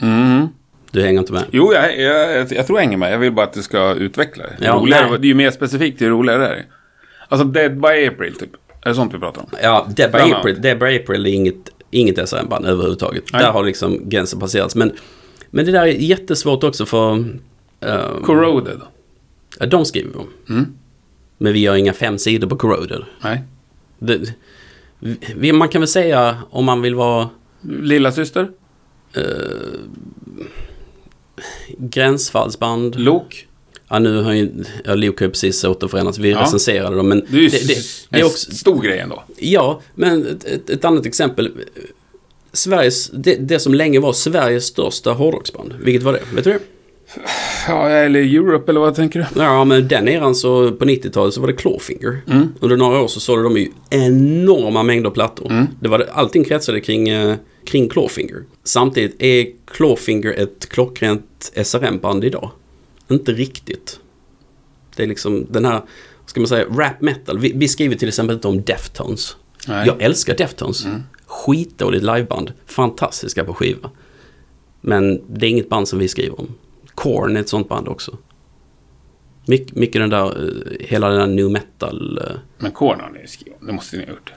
Mm. Du hänger inte med? Jo, jag, jag, jag tror jag hänger med. Jag vill bara att det ska utveckla det. Ja, roligare, det är ju mer specifikt ju roligare det är. Alltså Dead by April typ. Är det sånt vi pratar om? Ja, annat. April, by April är inget, inget SRM-band överhuvudtaget. Nej. Där har liksom gränsen passerats. Men, men det där är jättesvårt också för... ehm, Corroded. ja, de skriver vi om. Mm. Men vi gör inga fem sidor på Corroded. Nej. Det, vi, man kan väl säga om man vill vara Lilla syster. gränsfallsband. Lok. Ja, nu har ju ja, Luke har ju precis återförenats. Vi Ja. recenserade dem. Men Det är ju det, det, det är en också... stor grej ändå. Ja, men ett, ett, ett annat exempel. Sveriges, det, det som länge var Sveriges största hårdrocksband. Vilket var det? Vet du det? Ja, eller Europe eller vad tänker du? Ja, men den eran så på 90-talet så var det Clawfinger. Mm. Under några år så sålde de ju enorma mängder plattor. Mm. Det var, allting kretsade kring, eh, kring Clawfinger. Samtidigt är Clawfinger ett klockrent SRM-band idag. Inte riktigt. Det är liksom den här, vad ska man säga, rap metal. Vi, vi skriver till exempel inte om Deftones. Nej. Jag älskar Deftones. Mm. Skitdåligt liveband. Fantastiska på skiva. Men det är inget band som vi skriver om. Korn är ett sånt band också. Mycket, mycket den där, eh, hela den där new metal. eh, Men Korn har ni skrivit. Det måste ni ha gjort.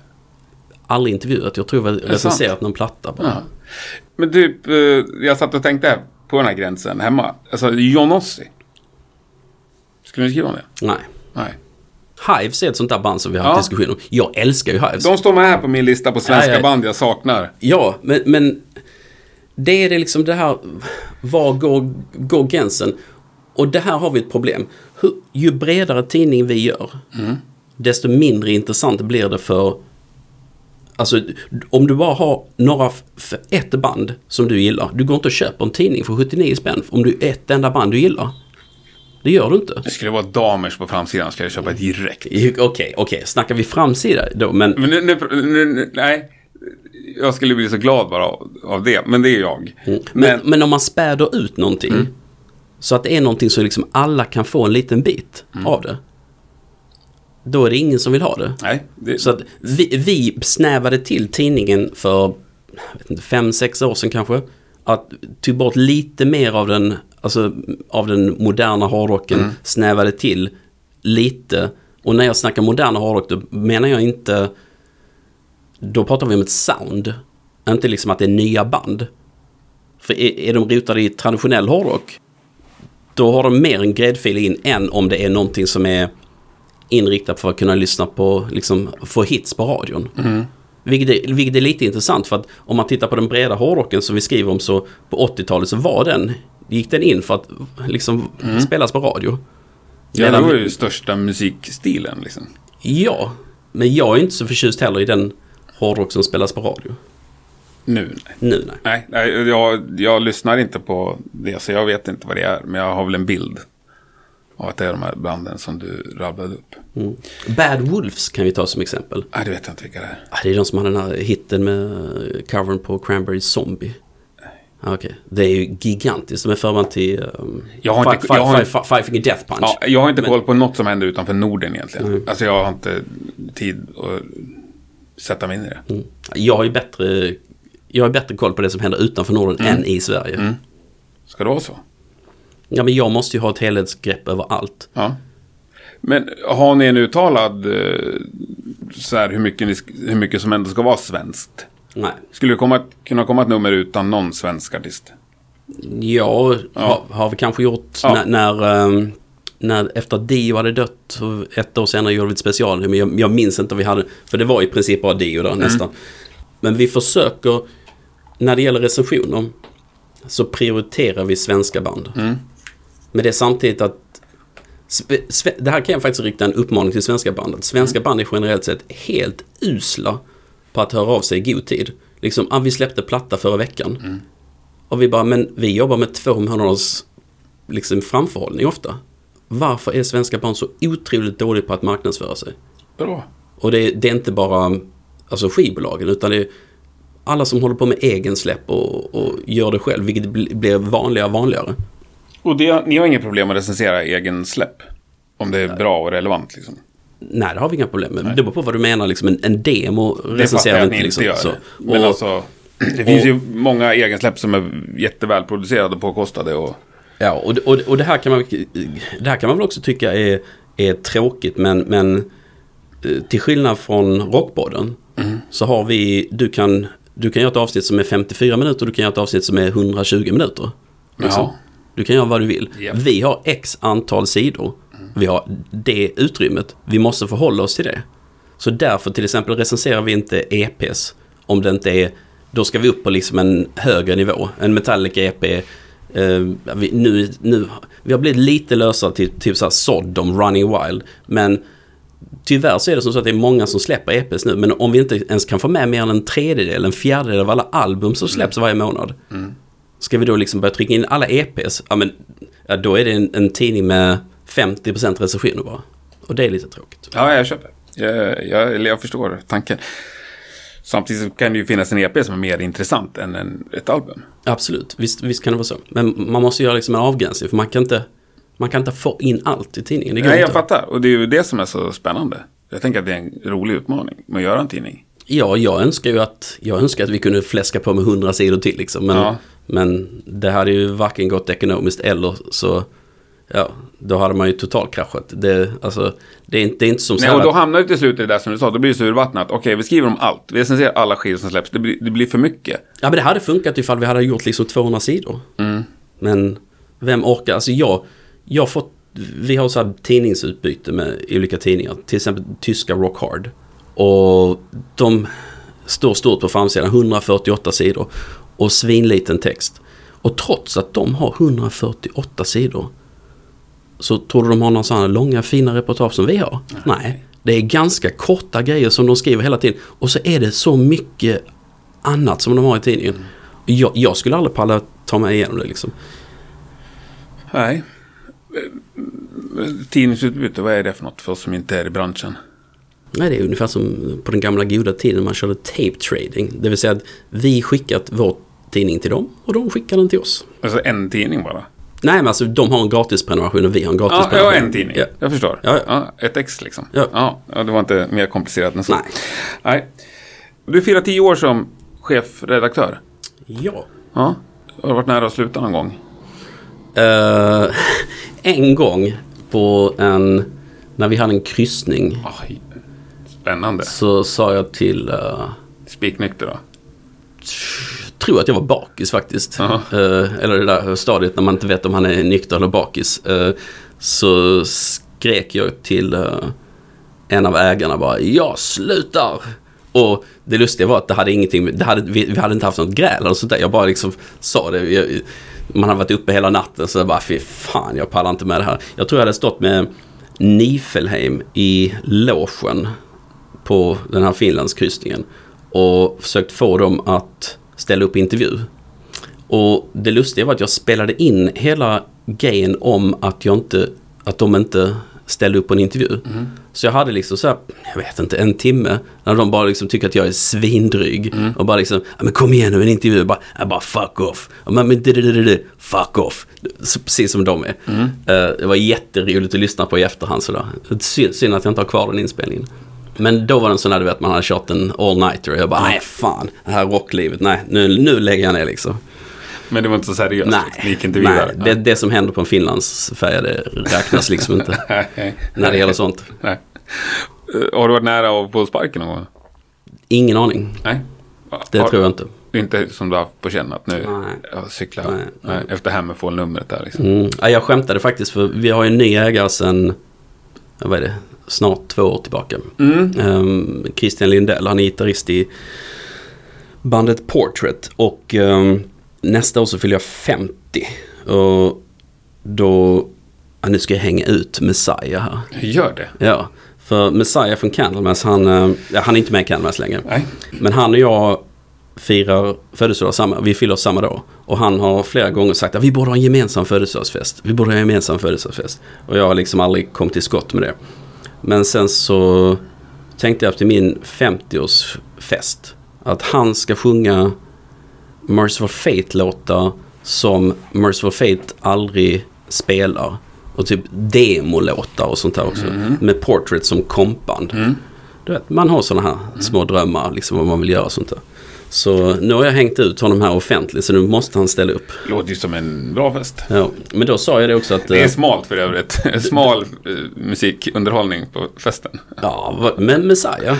Aldrig intervjuat. Jag tror vi har recenserat någon platta bara. Ja. Men typ, eh, jag satt och tänkte på den här gränsen hemma. Alltså, John Ossie. Skulle ni skriva det? Nej. Nej. Hives är ett sånt där band som vi har haft Ja. diskussion om. Jag älskar ju Hives. De står med här på min lista på svenska Ja, ja. band jag saknar. Ja, men, men det är det liksom det här, var går, går gränsen? Och det här har vi ett problem. Hur, ju bredare tidning vi gör, desto mindre intressant blir det för... Alltså, om du bara har några, ett band som du gillar. Du går inte och köper en tidning för 79 spänn om du är ett enda band du gillar. Det gör du inte. Det skulle vara damers på framsidan ska jag köpa direkt. Okej, okej. Snackar vi framsida då? Men Men nu, nu, nej. Jag skulle bli så glad bara av, av det. Men det är jag. Men, Men, men om man späder ut någonting så att det är någonting så liksom alla kan få en liten bit av det. Då är det ingen som vill ha det. nej. Det, Så att vi, vi snävade till tidningen för jag vet inte, fem, sex år sedan kanske. Att tog bort lite mer av den, alltså, av den moderna hårdrocken. Snävade till lite. Och när jag snackar moderna hårdrock då menar jag inte... Då pratar vi om ett sound. Inte liksom att det är nya band. För är, är de rotade i traditionell hårdrock. Då har de mer en gräddfil in än om det är någonting som är inriktat för att kunna lyssna på, liksom få hits på radion. Vilket, är, vilket är lite intressant för att om man tittar på den breda hårdrocken som vi skriver om så på 80-talet så var den, gick den in för att liksom spelas på radio. ja, det var ju största musikstilen liksom. Ja, men jag är inte så förtjust heller i den hårdrock som spelas på radio. Nu, nej. Nu nej. Nej, nej jag, jag lyssnar inte på det, så jag vet inte vad det är. Men jag har väl en bild av att det är de här banden som du rabblade upp. Mm. Bad Wolves kan vi ta som exempel. Nej, det vet jag inte vilka det är. Ah, det är de som har den här hitten med eh, covern på Cranberry Zombie. Okej, det är ju gigantiskt. De är förband till um, Jag har inte- Fi- Fi- jag har Fi- inte- Fi- Five Finger Death Punch. Ja, jag har inte Men- koll på något som händer utanför Norden egentligen. Mm. Alltså jag har inte tid att sätta mig in i det. Mm. Jag har ju bättre, jag har bättre koll på det som händer utanför Norden än i Sverige. Mm. Ska det vara så? Ja, men jag måste ju ha ett helhetsgrepp över allt. Ja. Men har ni en uttalad eh, så här hur mycket, ni, hur mycket som ändå ska vara svenskt? Nej. Skulle det komma, kunna komma ett nummer utan någon svensk artist? Ja, Ja. Har, har vi kanske gjort Ja. när, när, ehm, när efter att Dio hade dött, ett år senare gjorde vi ett special. Men jag, jag minns inte om vi hade, för det var i princip bara Dio där nästan. Men vi försöker, när det gäller recensioner, så prioriterar vi svenska band. Mm. Men det är samtidigt att Det här kan jag faktiskt rikta en uppmaning till svenska bandet. Svenska band är generellt sett helt usla på att höra av sig i god tid. Liksom, ah, vi släppte platta förra veckan. Och vi bara, men vi jobbar med två månaders liksom, framförhållning ofta. Varför är svenska band så otroligt dåliga på att marknadsföra sig? Bra. Och det, det är inte bara alltså skivbolagen utan det är alla som håller på med egen släpp och, och gör det själv, vilket bl- blir vanligare och vanligare. Och det, ni har inget problem att recensera egen släpp? Om det är bra och relevant liksom? Nej, det har vi inga problem med. Det beror på vad du menar. Liksom en, en demo recenserar vi att ni inte. inte Liksom, gör. så. Men och, alltså, det finns ju många egensläpp som är jättevälproducerade och påkostade. Och, ja, och, och, och det, här kan man, det här kan man väl också tycka är, är tråkigt, men, men eh, till skillnad från Rockpodden Mm. så har vi, du kan, du kan göra ett avsnitt som är 54 minuter och du kan göra ett avsnitt som är 120 minuter. Liksom. Ja. Du kan göra vad du vill. Japp. Vi har x antal sidor. Vi har det utrymmet. Vi måste förhålla oss till det. Så därför till exempel recenserar vi inte EPs om det inte är, då ska vi upp på liksom en högre nivå. En Metallica EP, eh, vi, nu, nu, vi har blivit lite lösare till typ så här Sodom, Running Wild. Men tyvärr så är det som så att det är många som släpper EPs nu. Men om vi inte ens kan få med mer än en tredjedel, en fjärdedel av alla album som släpps varje månad. Ska vi då liksom börja trycka in alla EPs? Ja men, ja, då är det en, en tidning med 50% recensioner bara. Och det är lite tråkigt. ja, jag köper. Jag, jag, jag förstår tanken. Samtidigt kan det ju finnas en EP som är mer intressant än en, ett album. Absolut, visst, visst kan det vara så. Men man måste göra liksom en avgränsning för man kan inte, man kan inte få in allt i tidningen. Nej, jag inte. fattar. Och det är ju det som är så spännande. Jag tänker att det är en rolig utmaning med att göra en tidning. Ja, jag önskar ju att, jag önskar att vi kunde fläska på med 100 sidor till liksom. Men, Ja. Men det hade ju varken gått ekonomiskt eller så, ja, då hade man ju totalkraschat. Det, alltså, det är inte, det är inte som så Nej, och då hamnar det till slut i det där som du sa. Då blir det så urvattnat. Okej, vi skriver om allt. Vi recenserar alla skivor som släpps. Det blir, det blir för mycket. Ja men det hade funkat ifall vi hade gjort liksom 200 sidor. Mm. Men vem orkar? Alltså jag, jag har fått, vi har så här tidningsutbyte med olika tidningar. Till exempel tyska Rock Hard. Och de står stort på framsidan, 148 sidor. Och svinliten text. Och trots att de har 148 sidor så tror du de har några sådana långa fina reportage som vi har? Nej. Det är ganska korta grejer som de skriver hela tiden. Och så är det så mycket annat som de har i tidningen. Jag, jag skulle aldrig palla ta mig igenom det liksom. Nej. Tidningsutbyte, vad är det för något för oss som inte är i branschen? Nej, det är ungefär som på den gamla goda tiden man körde tape trading. Det vill säga att vi skickat vår tidning till dem och de skickar den till oss. Alltså en tidning bara? Nej, men alltså de har en gratis prenumeration och vi har en gratis Ja, ja en tidning. Ja. Jag förstår. Ja, ja. ett ex liksom. Ja. Ja. det var inte mer komplicerat än så. Nej. Nej. Du firar tio år som chefredaktör. ja. Ja. Har du varit nära att sluta någon gång? Eh, en gång på en, när vi hade en kryssning Oj. Spännande. så sa jag till, uh, Spiknykter då? Tror att jag var bakis faktiskt. Jaha. Eh, eller det där stadiet när man inte vet om han är nykter eller bakis. Eh, så skrek jag till eh, en av ägarna bara, jag slutar! Och det lustiga var att det hade ingenting det hade, vi, vi hade inte haft något gräl eller sånt där. Jag bara liksom sa det. Jag, man hade varit uppe hela natten så jag bara, fy fan, jag pallar inte med det här. Jag tror jag hade stått med Nifelheim i logen på den här Finlandskryssningen och försökt få dem att ställa upp intervju. Och det lustiga var att jag spelade in hela grejen om att jag inte, att de inte ställde upp på en intervju. Så jag hade liksom så här, jag vet inte, en timme när de bara liksom tycker att jag är svindryg. Och bara liksom, men kom igen nu en intervju. Bara, ja, bara fuck off. Ja, men, fuck off. Så, precis som de är. Eh, det var jätteroligt att lyssna på i efterhand sådär. Synd, synd att jag inte har kvar den inspelningen. Men då var det en sån där, du vet, man hade kört en all-nighter. Jag bara, nej fan, det här rocklivet, nej, nu, nu lägger jag ner liksom. Men det var inte så seriöst? Nej, Ni gick inte vidare? nej det, det som händer på en finlandsfärja det räknas liksom inte när det gäller sånt. Nej. Eh, Har du varit nära att få sparken någon gång? Ingen aning, Nej. det har, tror jag inte. Inte som du har haft på känn att nu Nej. jag cyklar Nej, nej. efter Hammerfall-numret där liksom. Mm. Ja, jag skämtade faktiskt för vi har ju en ny ägare sen, vad är det, snart två år tillbaka. Mm. Ehm, Christian Lindell, han är gitarrist i bandet Portrait och ehm, nästa år så fyller jag 50. Och då, ja, nu ska jag hänga ut Messiah här. Gör det? Ja, för Messiah från Candlemass, han, eh, ja, han är inte med i Candlemass längre. Nej. Men han och jag firar födelsedag samma, vi fyller samma dag. Och han har flera gånger sagt att vi borde ha en gemensam födelsedagsfest. Vi borde ha en gemensam födelsedagsfest. Och jag har liksom aldrig kommit till skott med det. Men sen så tänkte jag till min 50-årsfest Att han ska sjunga Merciful Fate-låtar som Merciful Fate aldrig spelar. Och typ demolåtar och sånt där också. Med Portrait som kompband. Du vet, man har sådana här små drömmar, liksom vad man vill göra och sånt där. Så nu har jag hängt ut honom här offentligt, så nu måste han ställa upp. Låter ju som en bra fest. Ja, men då sa jag det också att... Det är eh, smalt för övrigt. Smal eh, musikunderhållning på festen. Ja, men Messiah.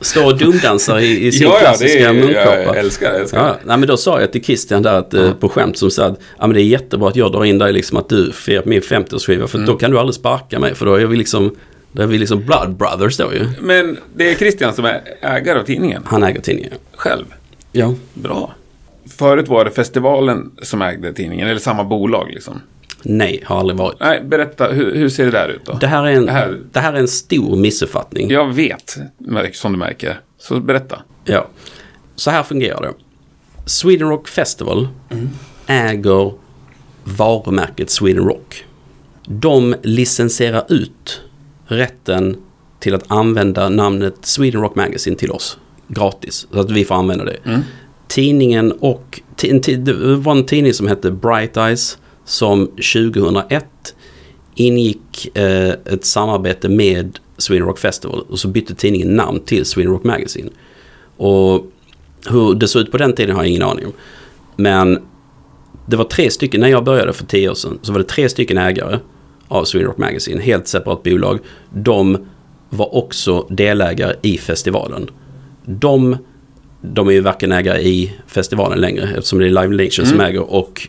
Står och dumdansar i, i sin Ja, ja, klassiska är, munkapa. jag älskar det. Ja, nej, men då sa jag till Christian där att, eh, på skämt som sa att ja, men det är jättebra att jag drar in dig liksom att du firar min 50-årsskiva för Mm. då kan du aldrig sparka mig för då är vi liksom, då är vi liksom blood brothers då ju. Men det är Christian som är ägare av tidningen. Han äger tidningen. Själv. Ja. Bra. Förut var det festivalen som ägde tidningen, eller samma bolag liksom. Nej, har aldrig varit. Nej, berätta, hur, hur ser det där ut då? Det här är en, Det här- det här är en stor missuppfattning. Jag vet, som du märker. Så berätta. Ja. Så här fungerar det. Sweden Rock Festival äger varumärket Sweden Rock. De licensierar ut rätten till att använda namnet Sweden Rock Magazine till oss. Gratis. Så att vi får använda det. Tidningen och... Det var en tidning som hette Bright Eyes som 2001 ingick eh, ett samarbete med Sweden Rock Festival och så bytte tidningen namn till Sweden Rock Magazine. Och hur det såg ut på den tiden har jag ingen aning om. Men det var tre stycken, när jag började för tio år sedan, så var det tre stycken ägare av Sweden Rock Magazine, helt separat bolag. De var också delägare i festivalen. De, de är ju varken ägare i festivalen längre eftersom det är Live Nation som äger och,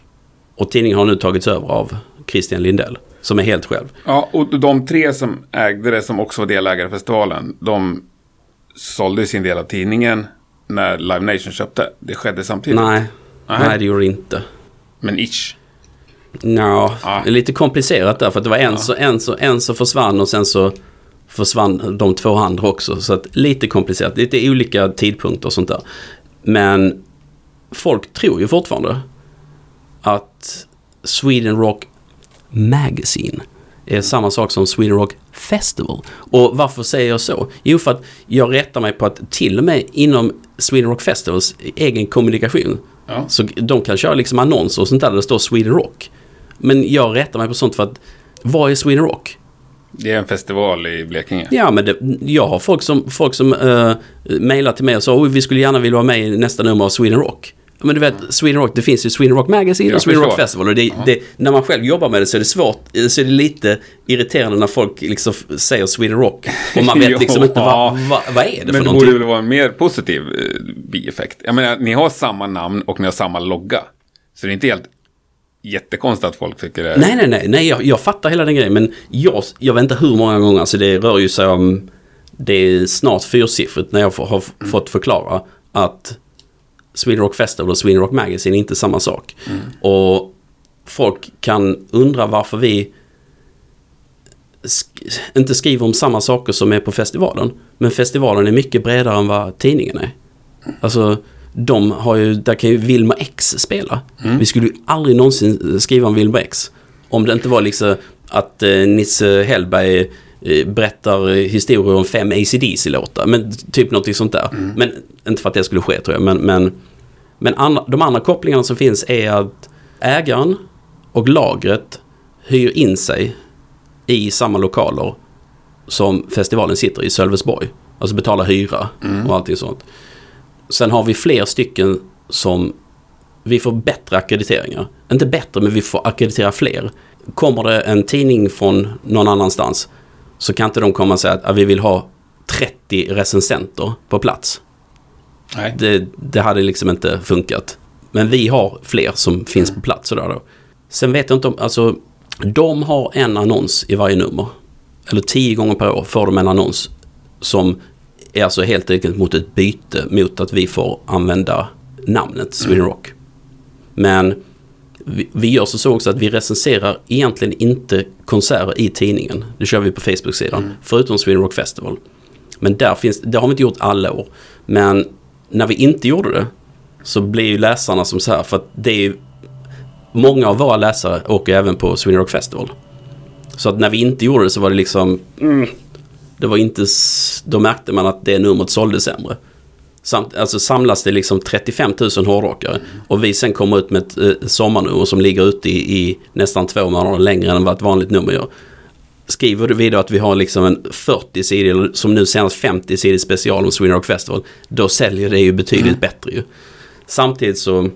och tidningen har nu tagits över av Christian Lindell som är helt själv. Ja, och de tre som ägde det, som också var delägare i festivalen, de sålde sin del av tidningen när Live Nation köpte. Det skedde samtidigt. Nej, Nej. nej det gjorde det inte. Men ish. Ja, Ja. det är lite komplicerat där för att det var en, så, en, så, en så försvann och sen så försvann de två andra också. Så att lite komplicerat, lite olika tidpunkter och sånt där. Men folk tror ju fortfarande att Sweden Rock Magazine är samma sak som Sweden Rock Festival. Och varför säger jag så? Jo, för att jag rättar mig på att till och med inom Sweden Rock Festivals egen kommunikation Ja. så de kan köra liksom annonser och sånt där där det står Sweden Rock. Men jag rättar mig på sånt för att vad är Sweden Rock? Det är en festival i Blekinge. Ja, men det, jag har folk som, folk som uh, mejlar till mig och sa att vi skulle gärna vilja vara med i nästa nummer av Sweden Rock. Men du vet, Sweden Rock, det finns ju Sweden Rock Magazine Jag och Sweden Rock. Festival. Och det, det, när man själv jobbar med det så är det svårt, så är det lite irriterande när folk liksom säger Sweden Rock. Och man vet liksom inte vad, vad, vad är det Men för det någonting. borde väl vara en mer positiv eh, bieffekt. Jag menar, ni har samma namn och ni har samma logga. Så det är inte helt jättekonstigt att folk tycker det. Nej, nej, nej, nej jag, jag fattar hela den grejen. Men jag, jag vet inte hur många gånger, alltså det rör ju sig om, det är snart fyrsiffrigt när jag får, har f- fått förklara att Sweden Rock Festival och Sweden Rock Magazine är inte samma sak. Och folk kan undra varför vi sk- inte skriver om samma saker som är på festivalen. Men festivalen är mycket bredare än vad tidningen är. Alltså, de har ju, där kan ju Wilma X spela. Vi skulle ju aldrig någonsin skriva om Wilma X. Om det inte var liksom att eh, Nisse Hellberg eh, berättar eh, historier om fem ACDC-låtar. Men typ någonting sånt där. Men inte för att det skulle ske tror jag. Men, men, men andra, de andra kopplingarna som finns är att ägaren och lagret hyr in sig i samma lokaler som festivalen sitter i Sölvesborg. Alltså betalar hyra och allting sånt. Sen har vi fler stycken som vi får bättre akkrediteringar. Inte bättre, men vi får akkreditera fler. Kommer det en tidning från någon annanstans så kan inte de komma och säga att "Ah, vi vill ha 30 recensenter på plats. Nej. Det, det hade liksom inte funkat. Men vi har fler som finns på plats. Sådär då. Sen vet jag inte om, alltså de har en annons i varje nummer. Eller tio gånger per år får de en annons som alltså helt enkelt mot ett byte mot att vi får använda namnet Sweden Rock. Men vi, vi gör så, så också att vi recenserar egentligen inte konserter i tidningen. Det kör vi på Facebook-sidan. Förutom Sweden Rock Festival. Men där finns, det har vi inte gjort alla år. Men när vi inte gjorde det så blir ju läsarna som så här. För att det är ju, många av våra läsare åker även på Sweden Rock Festival. Så att när vi inte gjorde det så var det liksom... Mm, det var inte... Då märkte man att det numret sålde sämre. Samt, alltså samlas det liksom 35 000 hårdrockare och vi sen kommer ut med ett eh, sommarnummer som ligger ute i, i nästan två månader längre än vad ett vanligt nummer gör. Skriver vi då att vi har liksom en 40 sidor, eller som nu senast 50 sidor special om Sweden Rock Festival, då säljer det ju betydligt Mm. bättre ju. Samtidigt så, eh,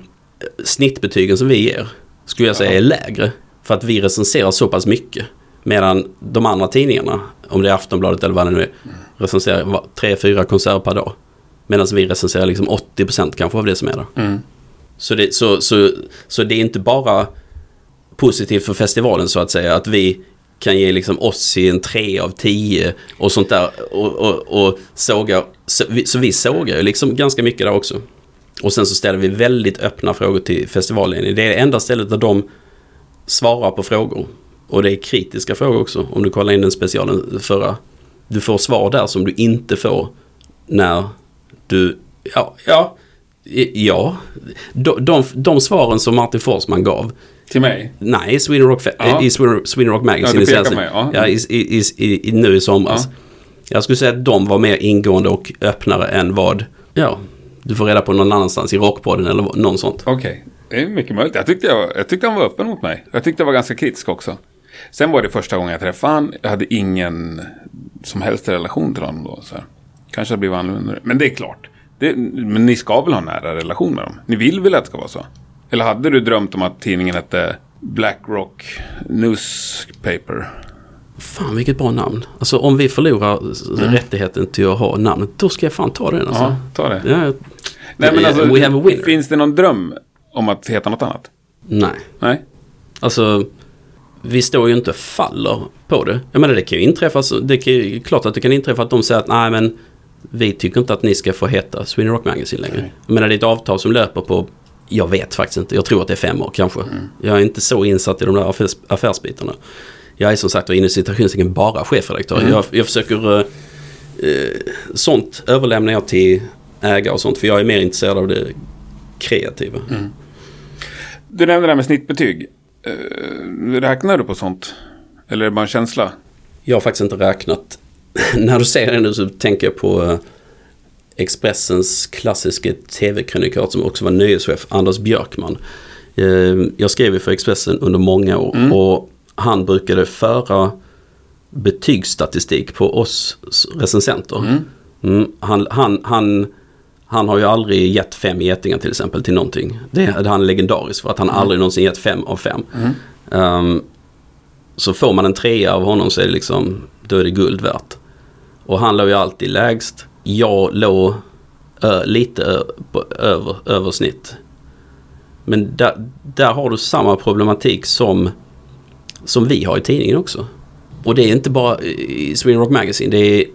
snittbetygen som vi ger, skulle jag säga är lägre. För att vi recenserar så pass mycket. Medan de andra tidningarna, om det är Aftonbladet eller vad det nu är, recenserar tre, fyra konserter per dag. Medan vi recenserar liksom 80% kanske av det som är där. Mm. Så det, så, så, så det är inte bara positivt för festivalen så att säga att vi kan ge liksom oss i en 3 av 10 och sånt där och, och, och sågar. Så vi, så vi sågar ju liksom ganska mycket där också. Och sen så ställer vi väldigt öppna frågor till festivalen. Det är det enda stället där de svarar på frågor. Och det är kritiska frågor också. Om du kollar in den specialen förra. Du får svar där som du inte får när du... Ja, ja, ja. De, de, de svaren som Martin Forsman gav. Till mig? Nej, Sweden Rock, Ja. i Sweden, Sweden Rock Ja, Magazine. du i mig, ja. ja, i, i, i, nu i somras. Jag skulle säga att de var mer ingående och öppnare än vad... Ja, du får reda på någon annanstans i Rockpodden eller någon sånt. Okej, det är mycket möjligt. Jag tyckte, jag, jag tyckte han var öppen mot mig. Jag tyckte jag var ganska kritisk också. Sen var det första gången jag träffade han. Jag hade ingen som helst relation till honom då. Så här. Kanske det blev annorlunda. Men det är klart. Det, men ni ska väl ha nära relation med dem? Ni vill väl att det ska vara så? Eller hade du drömt om att tidningen hette Blackrock Newspaper? Fan vilket bra namn. Alltså om vi förlorar rättigheten till att ha namnet, då ska jag fan ta den alltså. Ja, ta det. Ja, Nej, men alltså, we have a winner. finns det någon dröm om att heta något annat? Nej. Nej? Alltså, vi står ju inte faller på det. Jag menar det kan ju inträffa, det ju, klart att det kan inträffa att de säger att nej men vi tycker inte att ni ska få heta Sweden Rock Magazine längre. Nej. Jag menar det är ett avtal som löper på, jag vet faktiskt inte, jag tror att det är fem år kanske. Jag är inte så insatt i de där affärs, affärsbitarna. Jag är som sagt inne i citationstecken bara chefredaktör. Jag, jag försöker, eh, eh, sånt överlämnar jag till ägare och sånt för jag är mer intresserad av det kreativa. Du nämnde det här med snittbetyg. Uh, räknar du på sånt? Eller är det bara en känsla? Jag har faktiskt inte räknat. När du säger det nu så tänker jag på eh, Expressens klassiska tv-krönikör som också var nöjeschef, Anders Björkman. Eh, Jag skrev för Expressen under många år och han brukade föra betygsstatistik på oss recensenter. Mm, han, han, han, han har ju aldrig gett fem getingar till exempel till någonting. Det är han är legendarisk för att han aldrig någonsin gett fem av fem. Ehm, så får man en trea av honom så är det liksom, då är det guld värt. Och han låg ju alltid lägst. Jag låg ö, lite ö, på, över, över snitt. Men där, där har du samma problematik som, som vi har i tidningen också. Och det är inte bara i Sweden Rock Magazine, det är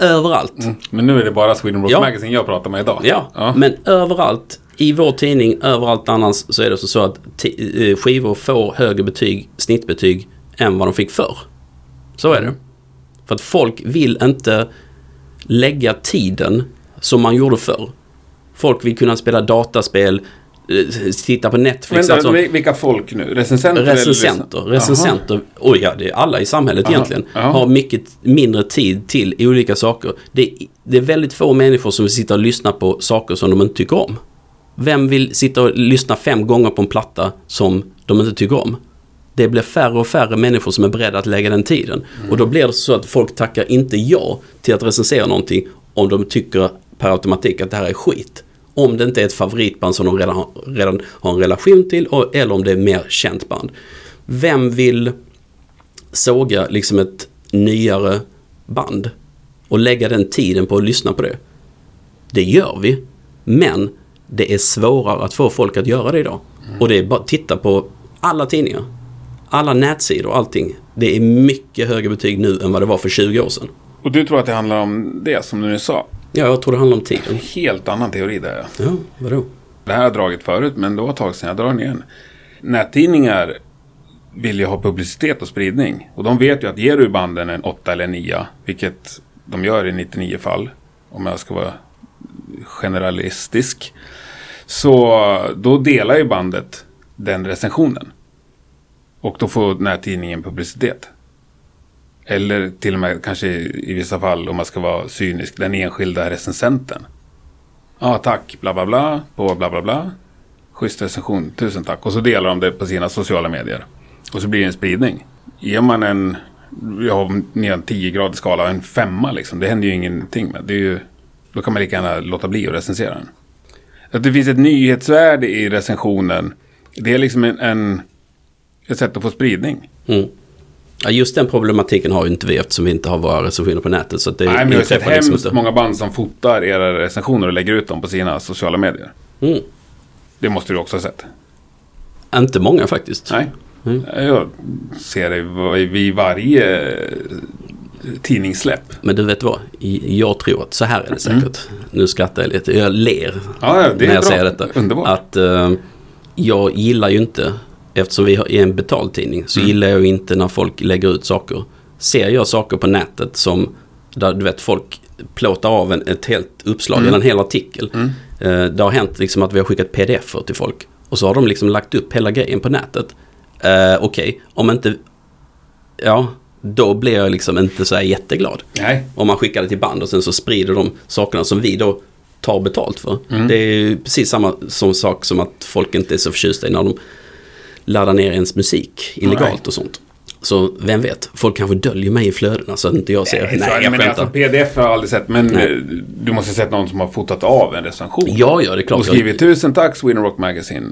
överallt. Men nu är det bara Sweden Rock Ja. Magazine jag pratar med idag. Ja, men överallt i vår tidning, överallt annars så är det så, att eh, skivor får högre betyg, snittbetyg än vad de fick förr. Så är det. För att folk vill inte lägga tiden som man gjorde förr. Folk vill kunna spela dataspel, titta på Netflix. Men, alltså, vil- vilka folk nu? Recensenter? eller- recensenter, recensenter, oj ja det är alla i samhället Aha, egentligen, ja. har mycket mindre tid till olika saker. Det, det är väldigt få människor som vill sitta och lyssna på saker som de inte tycker om. Vem vill sitta och lyssna fem gånger på en platta som de inte tycker om? Det blir färre och färre människor som är beredda att lägga den tiden. Och då blir det så att folk tackar inte ja till att recensera någonting om de tycker per automatik att det här är skit. Om det inte är ett favoritband som de redan har, redan har en relation till och, eller om det är mer känt band. Vem vill såga liksom ett nyare band och lägga den tiden på att lyssna på det? Det gör vi, men det är svårare att få folk att göra det idag. Och det är bara att titta på alla tidningar, alla nätsidor och allting. Det är mycket högre betyg nu än vad det var för 20 år sedan. Och du tror att det handlar om det som du nu sa? Ja, jag tror det handlar om tiden. Helt annan teori där. ja. Ja, vadå? Det här har jag dragit förut, men det var ett tag sedan jag drar den igen. Nättidningar vill ju ha publicitet och spridning. Och de vet ju att ger du banden en 8 eller 9, vilket de gör i 99 fall, om jag ska vara generalistisk, så då delar ju bandet den recensionen. Och då får nättidningen publicitet. Eller till och med kanske i vissa fall, om man ska vara cynisk, den enskilda recensenten. Ja, tack, bla bla bla, på bla bla bla. Schysst recension, tusen tack. Och så delar de det på sina sociala medier. Och så blir det en spridning. Ger man en, ja, har en 10-gradig skala, en femma liksom. Det händer ju ingenting med. Det är ju, då kan man lika gärna låta bli att recensera den. Att det finns ett nyhetsvärde i recensionen. Det är liksom en, en ett sätt att få spridning. Mm. Ja, just den problematiken har ju inte vi eftersom vi inte har våra recensioner på nätet. Så det Nej, men jag har sett liksom hemskt inte. många band som fotar era recensioner och lägger ut dem på sina sociala medier. Mm. Det måste du också ha sett. Inte många faktiskt. Nej. Mm. Jag ser det vid varje eh, tidningssläpp. Men du vet vad? Jag tror att så här är det säkert. Nu skrattar jag lite. Jag ler Mm. Ja, det är när jag bra. säger detta. Underbart. Att eh, jag gillar ju inte, eftersom vi är en betaltidning, så Mm. gillar jag inte när folk lägger ut saker. Ser jag saker på nätet som, där du vet folk plåtar av en, ett helt uppslag Mm. eller en hel artikel. Eh, det har hänt liksom att vi har skickat pdf till folk. Och så har de liksom lagt upp hela grejen på nätet. Eh, Okej, om inte... Ja, då blir jag liksom inte så här jätteglad. Nej. Om man skickar det till band och sen så sprider de sakerna som vi då tar betalt för. Mm. Det är ju precis samma som sak som att folk inte är så förtjusta i när de laddar ner ens musik illegalt Nej. och sånt. Så vem vet, folk kanske döljer mig i flödena så att inte jag ser. Nej, Nej, jag men skämtar. alltså, pdf har jag aldrig sett. Men Nej. eh, du måste ha sett någon som har fotat av en recension. Ja, ja, det är klart. Och skrivit tusen tack Sweden Rock Magazine.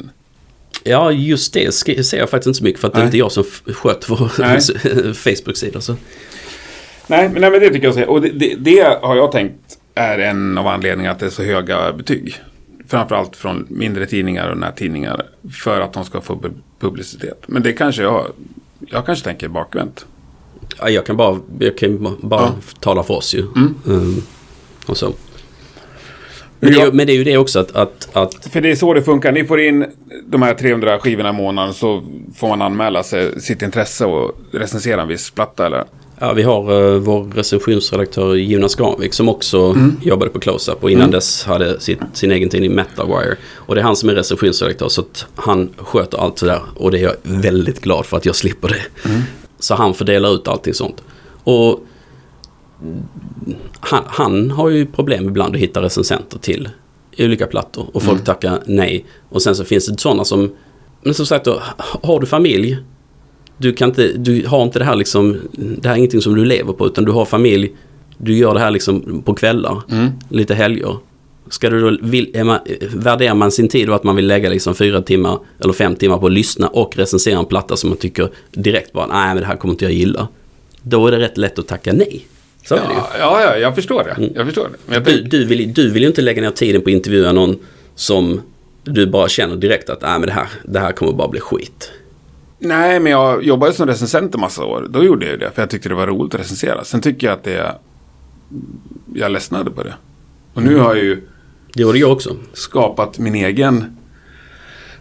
Ja, just det ser jag faktiskt inte så mycket för att det är Nej. inte jag som sköter vår Nej. Facebook-sida. Så. Nej, men, nej, men det tycker jag. Och det, det, det har jag tänkt är en av anledningarna att det är så höga betyg. Framförallt från mindre tidningar och nättidningar. För att de ska få publicitet. Men det kanske jag... Jag kanske tänker bakvänt. Ja, jag kan bara, jag kan bara Ja. tala för oss ju. Mm. Mm. Och så. Men, det är, men det är ju det också att, att, att För det är så det funkar. Ni får in de här 300 skivorna i månaden så får man anmäla sig, sitt intresse och recensera en viss platta eller? Ja, vi har uh, vår recensionsredaktör Jonas Granvik som också Mm. jobbade på Close-Up och innan dess hade sitt, sin egen tidning Metawire. Och det är han som är recensionsredaktör så att han sköter allt sådär och det är jag väldigt glad för att jag slipper det. Mm. Så han fördelar ut allting sånt. Och han, han har ju problem ibland att hitta recensenter till olika plattor och folk tackar nej. Och sen så finns det sådana som, men som sagt då, har du familj du, kan inte, du har inte det här liksom, det här är ingenting som du lever på utan du har familj, du gör det här liksom på kvällar, lite helger. Ska du då, vill, man, värderar man sin tid och att man vill lägga liksom fyra timmar eller fem timmar på att lyssna och recensera en platta som man tycker direkt bara, nej men det här kommer inte jag gilla. Då är det rätt lätt att tacka nej. Så är det ju. Ja, ja, ja, jag förstår det. Jag förstår det. Jag Du, du, vill, du vill ju inte lägga ner tiden på att intervjua någon som du bara känner direkt att, nej men det här, det här kommer bara bli skit. Nej, men jag jobbade som recensent en massa år. Då gjorde jag ju det, för jag tyckte det var roligt att recensera. Sen tycker jag att det... Jag ledsnade på det. Och nu har jag ju Det gjorde jag också. skapat min egen...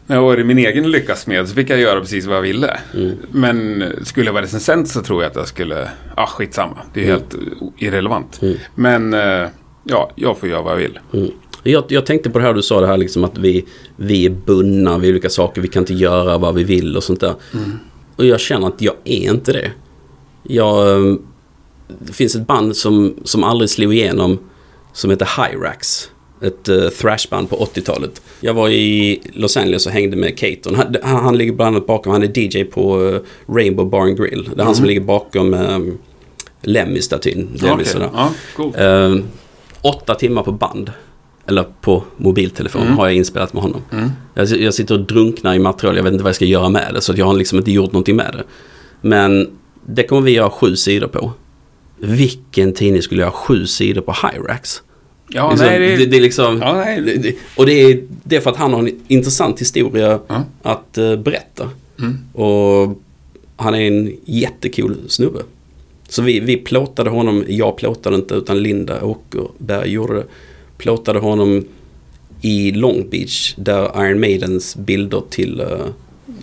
När jag var i min egen lyckas med så fick jag göra precis vad jag ville. Men skulle jag vara recensent så tror jag att jag skulle... Ja, ah, skitsamma. Det är helt irrelevant. Men eh, ja, jag får göra vad jag vill. Mm. Jag, jag tänkte på det här du sa det här liksom att vi, vi är bundna vid olika saker. Vi kan inte göra vad vi vill och sånt där. Och jag känner att jag är inte det. Jag, det finns ett band som, som aldrig slog igenom som heter Hyrax. Ett uh, thrashband på 80-talet. Jag var i Los Angeles och hängde med Caton. Han, han, han ligger bland annat bakom, han är DJ på eh, Rainbow Bar and Grill. Det är han som ligger bakom um, Lemmy-statyn. sådär. Ja, coolt. Eh, åtta timmar på band. Eller på mobiltelefon Mm. har jag inspelat med honom. Jag, jag sitter och drunknar i material. Jag vet inte vad jag ska göra med det. Så jag har liksom inte gjort någonting med det. Men det kommer vi göra sju sidor på. Vilken tidning skulle göra sju sidor på Hyrax? Ja, liksom, nej, det, det... det är liksom... Ja, nej. det, och det är, det är för att han har en intressant historia Ja. att eh, berätta. Mm. Och han är en jättecool snubbe. Så vi, vi plåtade honom, jag plåtade inte utan Linda Åkerberg gjorde det. Plåtade honom i Long Beach där Iron Maidens bilder till uh,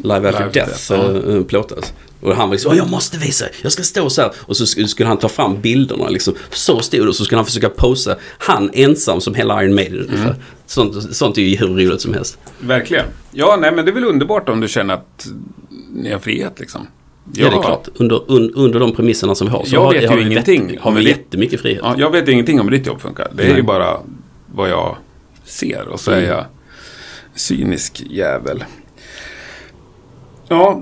Live After Live Death Death, uh, plåtades. Och han var liksom, "Åh, jag måste visa, jag ska stå så här. Och så sk- skulle han ta fram bilderna liksom. Så stod det och så skulle han försöka posa. Han ensam som hela Iron Maiden ungefär. Sånt, sånt är ju hur roligt som helst. Verkligen. Ja, nej, men det är väl underbart om du känner att ni har frihet liksom. Ja, det är klart. Under, un, under de premisserna som vi har så Jag har, vet ju har vi ingenting Jätte, har vi jättemycket frihet. Ja, jag vet ingenting om hur ditt jobb funkar. Det är Nej. ju bara vad jag ser och så är jag cynisk jävel. Ja,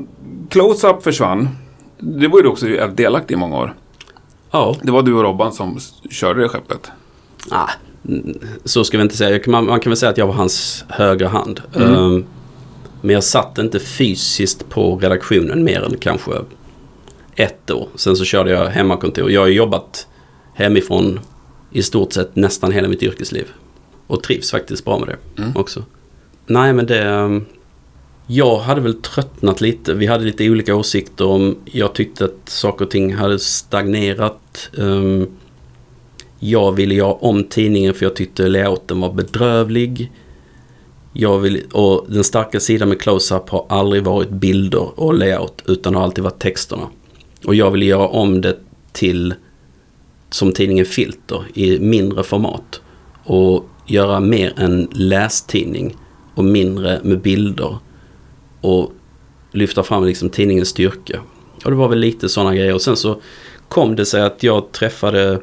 Close-Up försvann. Det var ju du också delaktig i många år. Ja, Det var du och Robban som körde det skeppet. ah, mm, så ska vi inte säga. Man, man kan väl säga att jag var hans högra hand. Mm. Ehm, men jag satt inte fysiskt på redaktionen mer än kanske ett år. Sen så körde jag hemmakontor. Jag har jobbat hemifrån i stort sett nästan hela mitt yrkesliv. Och trivs faktiskt bra med det Mm. också. Nej men det... ehm, Jag hade väl tröttnat lite. Vi hade lite olika åsikter om... Jag tyckte att saker och ting hade stagnerat. Ehm, Jag ville göra om tidningen för jag tyckte layouten var bedrövlig. Jag vill, och den starka sidan med close-up har aldrig varit bilder och layout utan har alltid varit texterna. Och jag ville göra om det till som tidningen Filter i mindre format. Och göra mer en lästidning och mindre med bilder. Och lyfta fram liksom tidningens styrka. Och det var väl lite sådana grejer. Och sen så kom det sig att jag träffade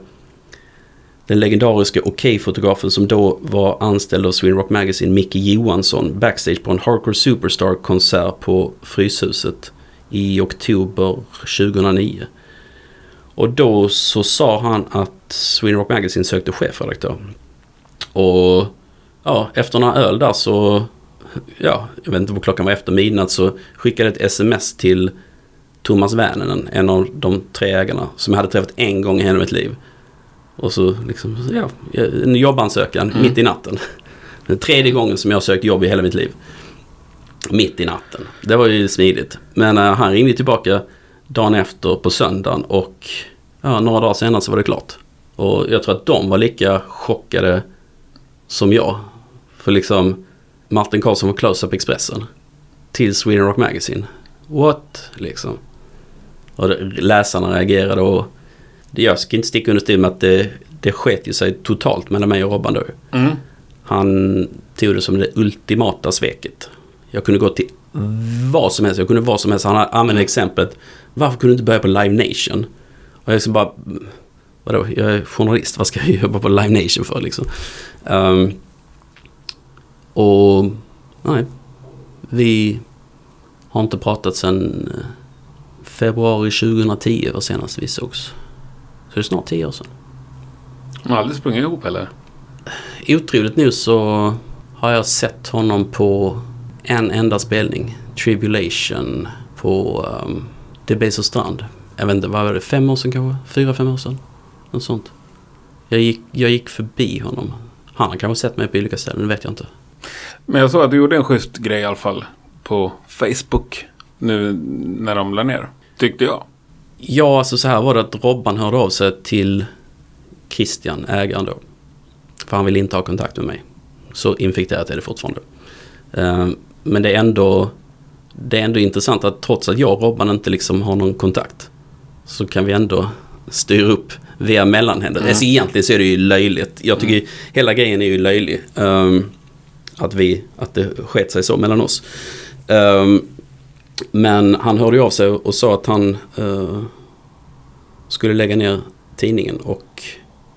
den legendariska Okej-fotografen som då var anställd av Sweden Rock Magazine, Micke Johansson, backstage på en Hardcore Superstar-konsert på Fryshuset i oktober 2009. Och då så sa han att Sweden Rock Magazine sökte chefredaktör. Och ja, efter några öl där så, ja, jag vet inte vad klockan var efter midnatt så skickade jag ett sms till Thomas Väänänen, en av de tre ägarna som jag hade träffat en gång i hela mitt liv. Och så liksom, ja, en jobbansökan mitt i natten. Den tredje gången som jag har sökt jobb i hela mitt liv. Mitt i natten. Det var ju smidigt. Men eh, han ringde tillbaka dagen efter på söndagen och ja, några dagar senare så var det klart. Och jag tror att de var lika chockade som jag. För liksom Martin Karlsson var close-up Expressen till Sweden Rock Magazine. What? Liksom. Och läsarna reagerade och det, jag ska inte sticka under stol med att det, det sket ju sig totalt mellan mig och Robban då. Mm. Han tog det som det ultimata sveket. Jag kunde gå till vad som helst. Jag kunde vad som helst. Han använde exemplet. Varför kunde du inte börja på Live Nation? Och jag så bara... Vadå? Jag är journalist. Vad ska jag jobba på Live Nation för liksom? Ehm, och... Nej. Vi har inte pratat sedan eh, februari 2010 var senast vi sågs. Så det är snart tio år sedan. Har aldrig sprungit ihop heller. Otroligt nu så har jag sett honom på en enda spelning. Tribulation på um, Debaser strand. Jag vet inte, vad var det? Fem år sedan kanske? Fyra, fem år sedan? Något sånt. Jag gick, jag gick förbi honom. Han har kanske sett mig på olika ställen, det vet jag inte. Men jag såg att du gjorde en schysst grej i alla fall på Facebook nu när de la ner. Tyckte jag. Ja, alltså så här var det att Robban hörde av sig till Christian, ägaren då. För han ville inte ha kontakt med mig. Så infekterat är det fortfarande. Eh, Men det är ändå det är ändå intressant att trots att jag och Robban inte liksom har någon kontakt så kan vi ändå styra upp via mellanhänder. Alltså egentligen så är det ju löjligt. Jag tycker hela grejen är ju löjlig. Ehm, att, vi, att det skett sig så mellan oss. Ehm, men han hörde ju av sig och sa att han eh, skulle lägga ner tidningen och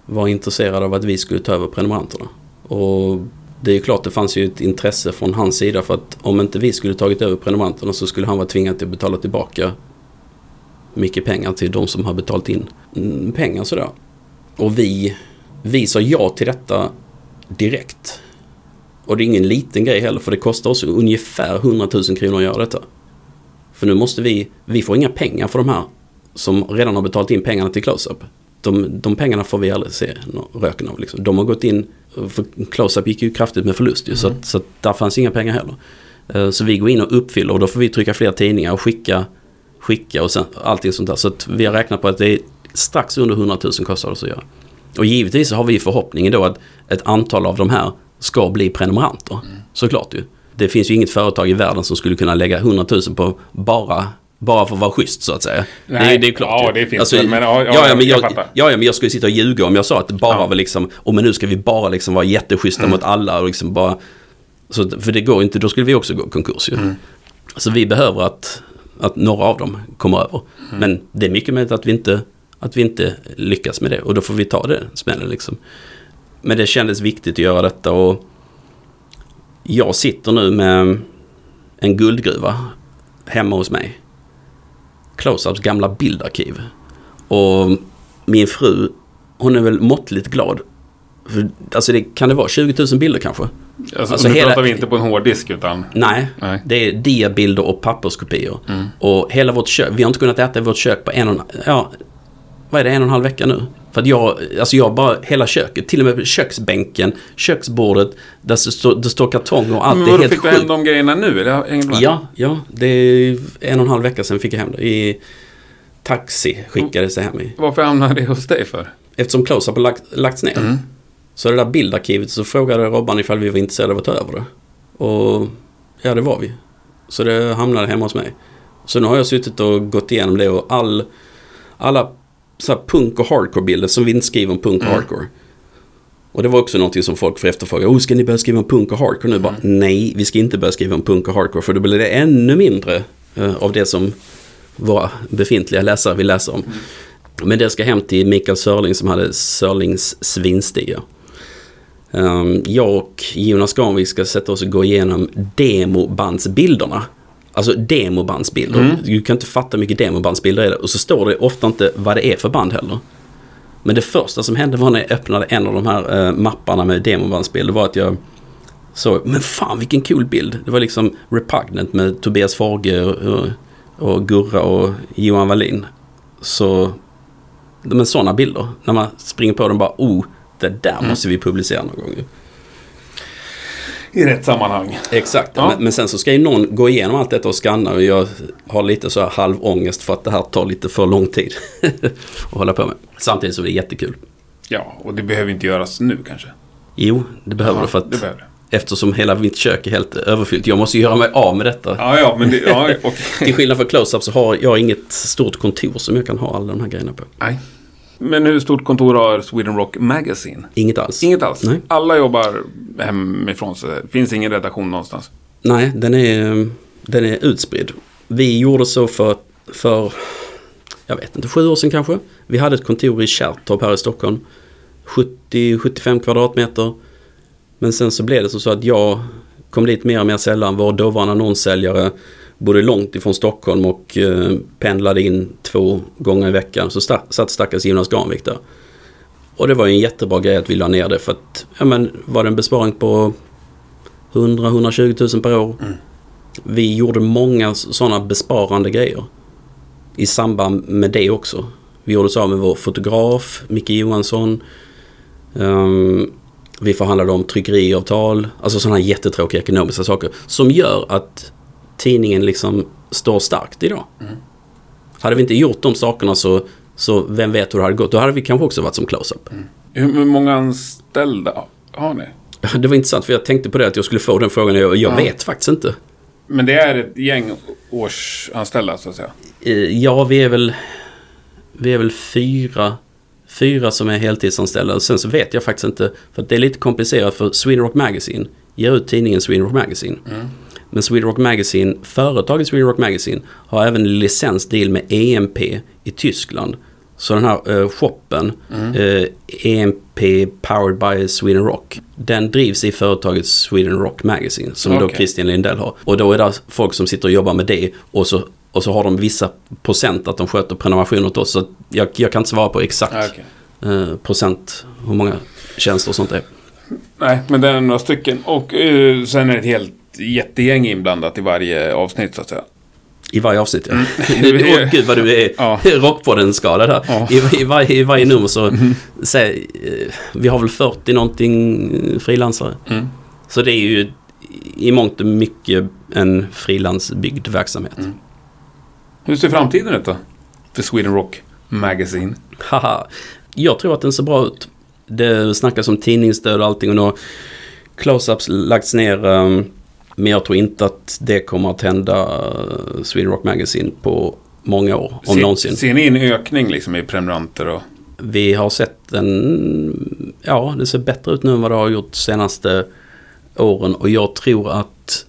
var intresserad av att vi skulle ta över prenumeranterna. Och det är ju klart det fanns ju ett intresse från hans sida för att om inte vi skulle tagit över prenumeranterna så skulle han vara tvingad till att betala tillbaka mycket pengar till de som har betalat in mm, pengar sådär. Och vi, vi sa ja till detta direkt. Och det är ingen liten grej heller för det kostar oss ungefär 100 000 kronor att göra detta. För nu måste vi, vi får inga pengar för de här som redan har betalat in pengarna till Close-Up. De, de pengarna får vi aldrig se röken av. Liksom. De har gått in, för Close-Up gick ju kraftigt med förlust ju, så, att, så att där fanns inga pengar heller. Eh, Så vi går in och uppfyller och då får vi trycka fler tidningar och skicka, skicka och sen, allting sånt där. Så vi har räknat på att det är strax under 100 000 kostar det att göra. Och givetvis har vi förhoppningen då att ett antal av de här ska bli prenumeranter. Såklart ju. Det finns ju inget företag i världen som skulle kunna lägga 100 000 på bara, bara för att vara schysst så att säga. det, är- Nej, det är klart ja, det finns väl, men ja, ja, ja, men jag jag, ja, men jag skulle sitta och ljuga om jag sa att det bara Ja. var liksom, och men nu ska vi bara liksom vara jätteschyssta mot alla och liksom bara, så, för det går inte, då skulle vi också gå konkurs ju. Så vi behöver att, att några av dem kommer över. Men det är mycket möjligt att vi inte, att vi inte lyckas med det och då får vi ta det smällen liksom. Men det kändes viktigt att göra detta och jag sitter nu med en guldgruva hemma hos mig. Close-Ups gamla bildarkiv. Och min fru, hon är väl måttligt glad. För, alltså det, kan det vara 20 000 bilder kanske? Alltså, Alltså nu hela- pratar vi inte på en hårddisk utan... Nej, Nej. det är diabilder och papperskopior. Mm. Och hela vårt kök, vi har inte kunnat äta i vårt kök på en och en, ja, vad är det, en och en halv vecka nu? För att jag, alltså jag bara, hela köket, till och med köksbänken, köksbordet, där det står, det står kartonger och allt. Men det är vadå, helt fick du hem de grejerna nu? Eller? Ja, ja, det är en och en halv vecka sedan fick jag hem det. I taxi skickades det hem i. Varför hamnade det hos dig för? Eftersom Close-Up har lagt, lagts ner. Mm. Så det där bildarkivet så frågade Robban ifall vi var intresserade av att ta över det. Och ja, det var vi. Så det hamnade hemma hos mig. Så nu har jag suttit och gått igenom det och all, alla så punk och hardcore-bilder som vi inte skriver om punk och Mm. hardcore. Och det var också någonting som folk får efterfråga. Oh, ska ni börja skriva om punk och hardcore nu? Bara, nej, vi ska inte börja skriva om punk och hardcore. För då blir det ännu mindre eh, av det som våra befintliga läsare vill läsa om. Men det ska hem till Mikael Sörling som hade Sörlings svinstiga. Um, jag och Jonas Granvik ska sätta oss och gå igenom demobandsbilderna. Alltså demobandsbilder. Mm. Du kan inte fatta hur mycket demobandsbilder är det. Och så står det ofta inte vad det är för band heller. Men det första som hände var när jag öppnade en av de här eh, mapparna med demobandsbilder var att jag såg, men fan vilken cool bild. Det var liksom Repugnant med Tobias och, och, och Gurra och Johan Wallin. Så, men sådana bilder. När man springer på dem bara, oh, det där Mm. måste vi publicera någon gång. I rätt sammanhang. Exakt, Ja. men, men sen så ska ju någon gå igenom allt detta och skanna och jag har lite så här halv ångest för att det här tar lite för lång tid att hålla på med. Samtidigt det är jättekul. Ja, och det behöver inte göras nu kanske. Jo, det behöver Ja, det för att det behöver eftersom hela mitt kök är helt överfyllt. Jag måste ju göra mig av med detta. Ja, ja, men det... Ja, okej. Till skillnad från Close-Up så har jag inget stort kontor som jag kan ha alla de här grejerna på. Nej. Men hur stort kontor har Sweden Rock Magazine? Inget alls. Inget alls? Nej. Alla jobbar hemifrån så det finns ingen redaktion någonstans? Nej, den är, den är utspridd. Vi gjorde så för, för, jag vet inte, sju år sedan kanske. Vi hade ett kontor i Kärrtorp här i Stockholm. 70-75 kvadratmeter. Men sen så blev det så att jag kom dit mer och mer sällan. Vår dåvarande annonssäljare bodde långt ifrån Stockholm och eh, pendlade in två gånger i veckan. Så sta- satt stackars Jonas Granvik där. Och det var ju en jättebra grej att vi la ner det för att, ja men var det en besparing på 100-120 000 per år. Vi gjorde många sådana besparande grejer. I samband med det också. Vi gjorde så med vår fotograf, Micke Johansson. Ehm, vi förhandlade om tryckeriavtal. Alltså sådana jättetråkiga ekonomiska saker. Som gör att tidningen liksom står starkt idag. Hade vi inte gjort de sakerna så, så vem vet hur det hade gått. Då hade vi kanske också varit som close-up. Hur hur många anställda har ni? Det var intressant för jag tänkte på det att jag skulle få den frågan. Jag, jag Ja. vet faktiskt inte. Men det är ett gäng årsanställda så att säga? Eh, Ja, vi är väl, vi är väl fyra, fyra som är heltidsanställda. Sen så vet jag faktiskt inte, för det är lite komplicerat för Sweden Rock Magazine ger ut tidningen Sweden Rock Magazine. Men Sweden Rock Magazine, företaget Sweden Rock Magazine har även en licensdeal med EMP i Tyskland. Så den här eh, shoppen, eh, EMP Powered by Sweden Rock, den drivs i företaget Sweden Rock Magazine som då Okej. Christian Lindell har. Och då är det folk som sitter och jobbar med det och så, och så har de vissa procent att de sköter prenumeration åt oss. Så jag, jag kan inte svara på exakt Ah, okej. eh, procent hur många tjänster och sånt det är. Nej, men det är några stycken. Och eh, sen är det ett helt jättegäng inblandat i varje avsnitt så att säga. I varje avsnitt ja. Mm. Åh gud vad du är Ja. rockpodden-skadad här. Ja. I, i, varje, I varje nummer så, säg, eh, vi har väl 40 någonting frilansare. Mm. Så det är ju i mångt och mycket en frilansbyggd verksamhet. Mm. Hur ser framtiden ut då? För Sweden Rock Magazine. Haha. Jag tror att den ser bra ut. Det snackas om tidningsstöd och allting och nu har close-ups lagts ner. um, Men jag tror inte att det kommer att hända uh, Sweden Rock Magazine på många år. Om ser, någonsin. Ser ni en ökning liksom i prenumeranter och... Vi har sett en... Ja, det ser bättre ut nu än vad det har gjort senaste åren. Och jag tror att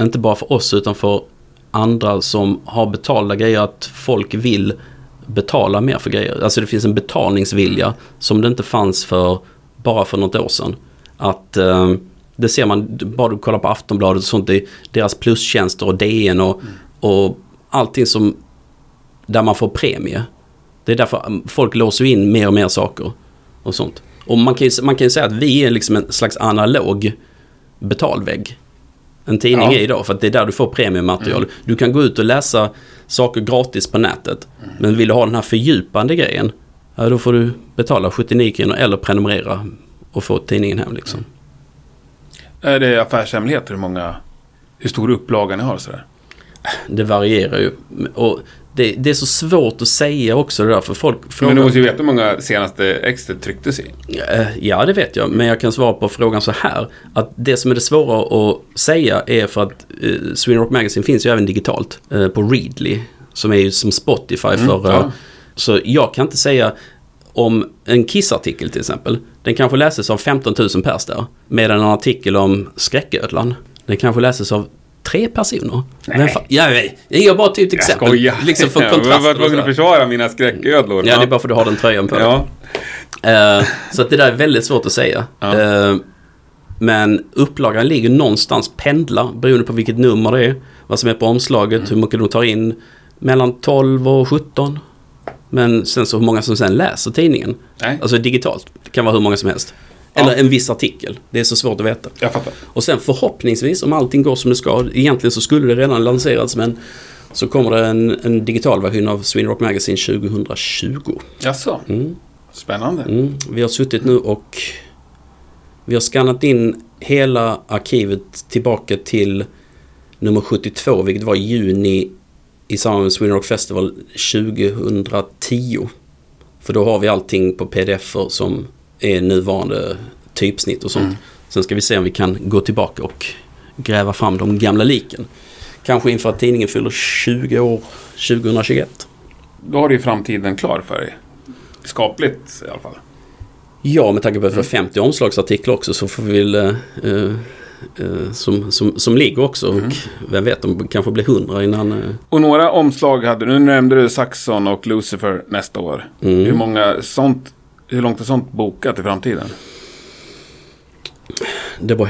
inte bara för oss utan för andra som har betalda grejer att folk vill betala mer för grejer. Alltså det finns en betalningsvilja som det inte fanns för bara för något år sedan. Att eh, Det ser man bara du kollar på Aftonbladet och sånt. Det, deras plustjänster och DN och, och allting som där man får premie. Det är därför folk låser in mer och mer saker och sånt. Och man kan ju, man kan ju säga att vi är liksom en slags analog betalvägg. En tidning Ja. är idag för att det är där du får premiummaterial. Du kan gå ut och läsa saker gratis på nätet. Men vill du ha den här fördjupande grejen, ja, då får du betala 79 kronor eller prenumerera och få tidningen hem liksom. Är det affärshemligheter hur många... Hur stor upplaga ni har sådär? Det varierar ju. Och det, det är så svårt att säga också det där för folk Men frågar... du måste ju veta hur många senaste extra trycktes i. Eh, Ja, det vet jag. Men jag kan svara på frågan så här. Att det som är det svåra att säga är för att eh, Sweden Rock Magazine finns ju även digitalt. Eh, på Readly. Som är ju som Spotify för... Mm, ja. eh, Så jag kan inte säga om en Kiss-artikel till exempel. Den kanske läses av 15 000 pers där. Medan en artikel om skräcködlan. Den kanske läses av tre personer. Nej. Fa- ja, nej, jag ger bara till ett exempel. skojar. Liksom för Jag var kontrasten. tvungen att försvara mina skräcködlor. Ja, det är bara för att du har den tröjan på. Ja. Eh, så att det där är väldigt svårt att säga. Ja. Eh, men upplagan ligger någonstans, pendlar, beroende på vilket nummer det är. Vad som är på omslaget, Mm. hur mycket de tar in. Mellan 12 och 17. Men sen så hur många som sen läser tidningen. Nej, Alltså digitalt. Det kan vara hur många som helst. Ja. Eller en viss artikel. Det är så svårt att veta. jag fattar. Och sen förhoppningsvis, om allting går som det ska. Egentligen så skulle det redan lanserats men så kommer det en, en digital version av Sweden Rock Magazine 2020. Jaså? Mm. Spännande. Mm, vi har suttit nu och vi har skannat in hela arkivet tillbaka till nummer 72, vilket var juni i samband med Sweden Rock Festival 2010. För då har vi allting på pdf som är nuvarande typsnitt och sånt. Mm. Sen ska vi se om vi kan gå tillbaka och gräva fram de gamla liken. Kanske inför att tidningen fyller 20 år 2021. Då har du ju framtiden klar för dig. Skapligt i alla fall. Ja, med tanke på att vi har 50 omslagsartiklar också så får vi väl... eh, eh, eh, som, som, som ligger också. Och vem vet, de kanske blir 100 innan... eh, Och några omslag hade Nu nämnde du Saxon och Lucifer nästa år. Mm. Hur många sånt... Hur långt är sånt bokat i framtiden? det, var,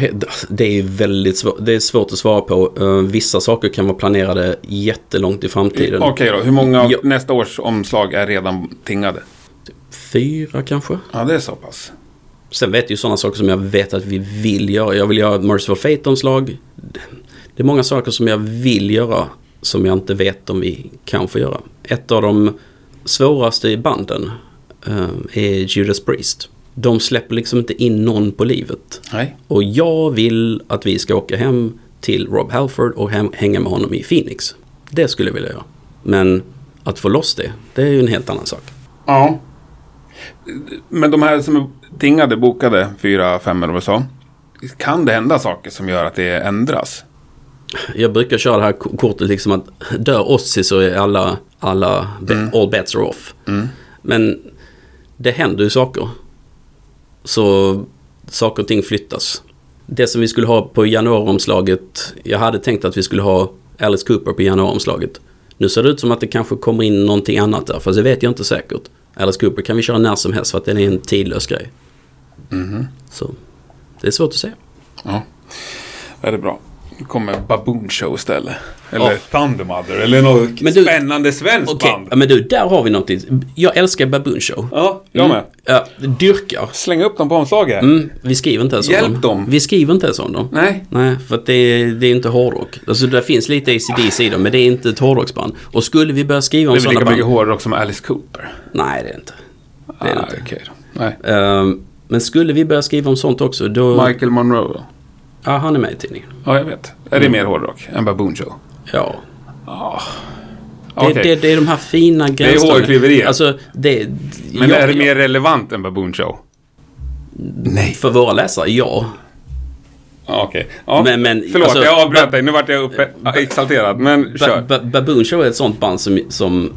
det är väldigt svårt, det är svårt att svara på. Eh, vissa saker kan vara planerade jättelångt i framtiden. Okej då, hur många av Ja. nästa års omslag är redan tingade? Fyra kanske? Ja, det är så pass. Sen vet jag ju sådana saker som jag vet att vi vill göra. Jag vill göra ett Merciful Fate-omslag. Det är många saker som jag vill göra som jag inte vet om vi kan få göra. Ett av de svåraste i banden eh, är Judas Priest. De släpper liksom inte in någon på livet. Nej. Och jag vill att vi ska åka hem till Rob Halford och hänga med honom i Phoenix. Det skulle jag vilja göra. Men att få loss det, det är ju en helt annan sak. Ja. Men de här som är tingade, bokade, fyra, fem eller vad du sa. Kan det hända saker som gör att det ändras? Jag brukar köra det här kortet liksom att dör Ozzy så är alla, alla be- all bets are off. Mm. Men det händer ju saker. Så saker och ting flyttas. Det som vi skulle ha på januariomslaget, jag hade tänkt att vi skulle ha Alice Cooper på januariomslaget. Nu ser det ut som att det kanske kommer in någonting annat där, fast det vet jag inte säkert. Alice Cooper kan vi köra när som helst för att den är en tidlös grej. Mhm. Så det är svårt att säga. Ja. Är det bra? Kommer Baboon Show istället. Eller Ja. Thundermother. Eller något Men du- spännande svenskt Okej, band. ja, men du, där har vi någonting. Jag älskar Baboon Show. Ja, jag med. Mm. Ja, dyrkar. Släng upp dem på omslaget. Mm, vi skriver inte ens om Hjälp dem. dem. Vi skriver inte ens om dem. Nej. Nej, för att det, är- det är inte hårdrock. Alltså det finns lite ACDC i dem, men det är inte ett hårdrocksband. Och skulle vi börja skriva om Det är väl sådana lika band... mycket hårdrock som Alice Cooper? Nej, det är inte. Det är ah, inte. då. Nej. Ehm, men skulle vi börja skriva om sånt också, då... Michael Monroe? Ja, han är med i tidningen. Ja, jag vet. Är det mer hårdrock än Baboon Show? Ja. Ah. Det, Okej. det, det är de här fina gränsdragningarna. hårkliverier. Alltså, det... Men ja, är det mer relevant än Baboon Show? Nej. För våra läsare, ja. Ja, Okej. Ja. Men- men, Förlåt, alltså, jag avbröt ba- dig. Nu vart jag uppe, exalterad. Men Ba- kör. ba- Baboon Show är ett sånt band som... som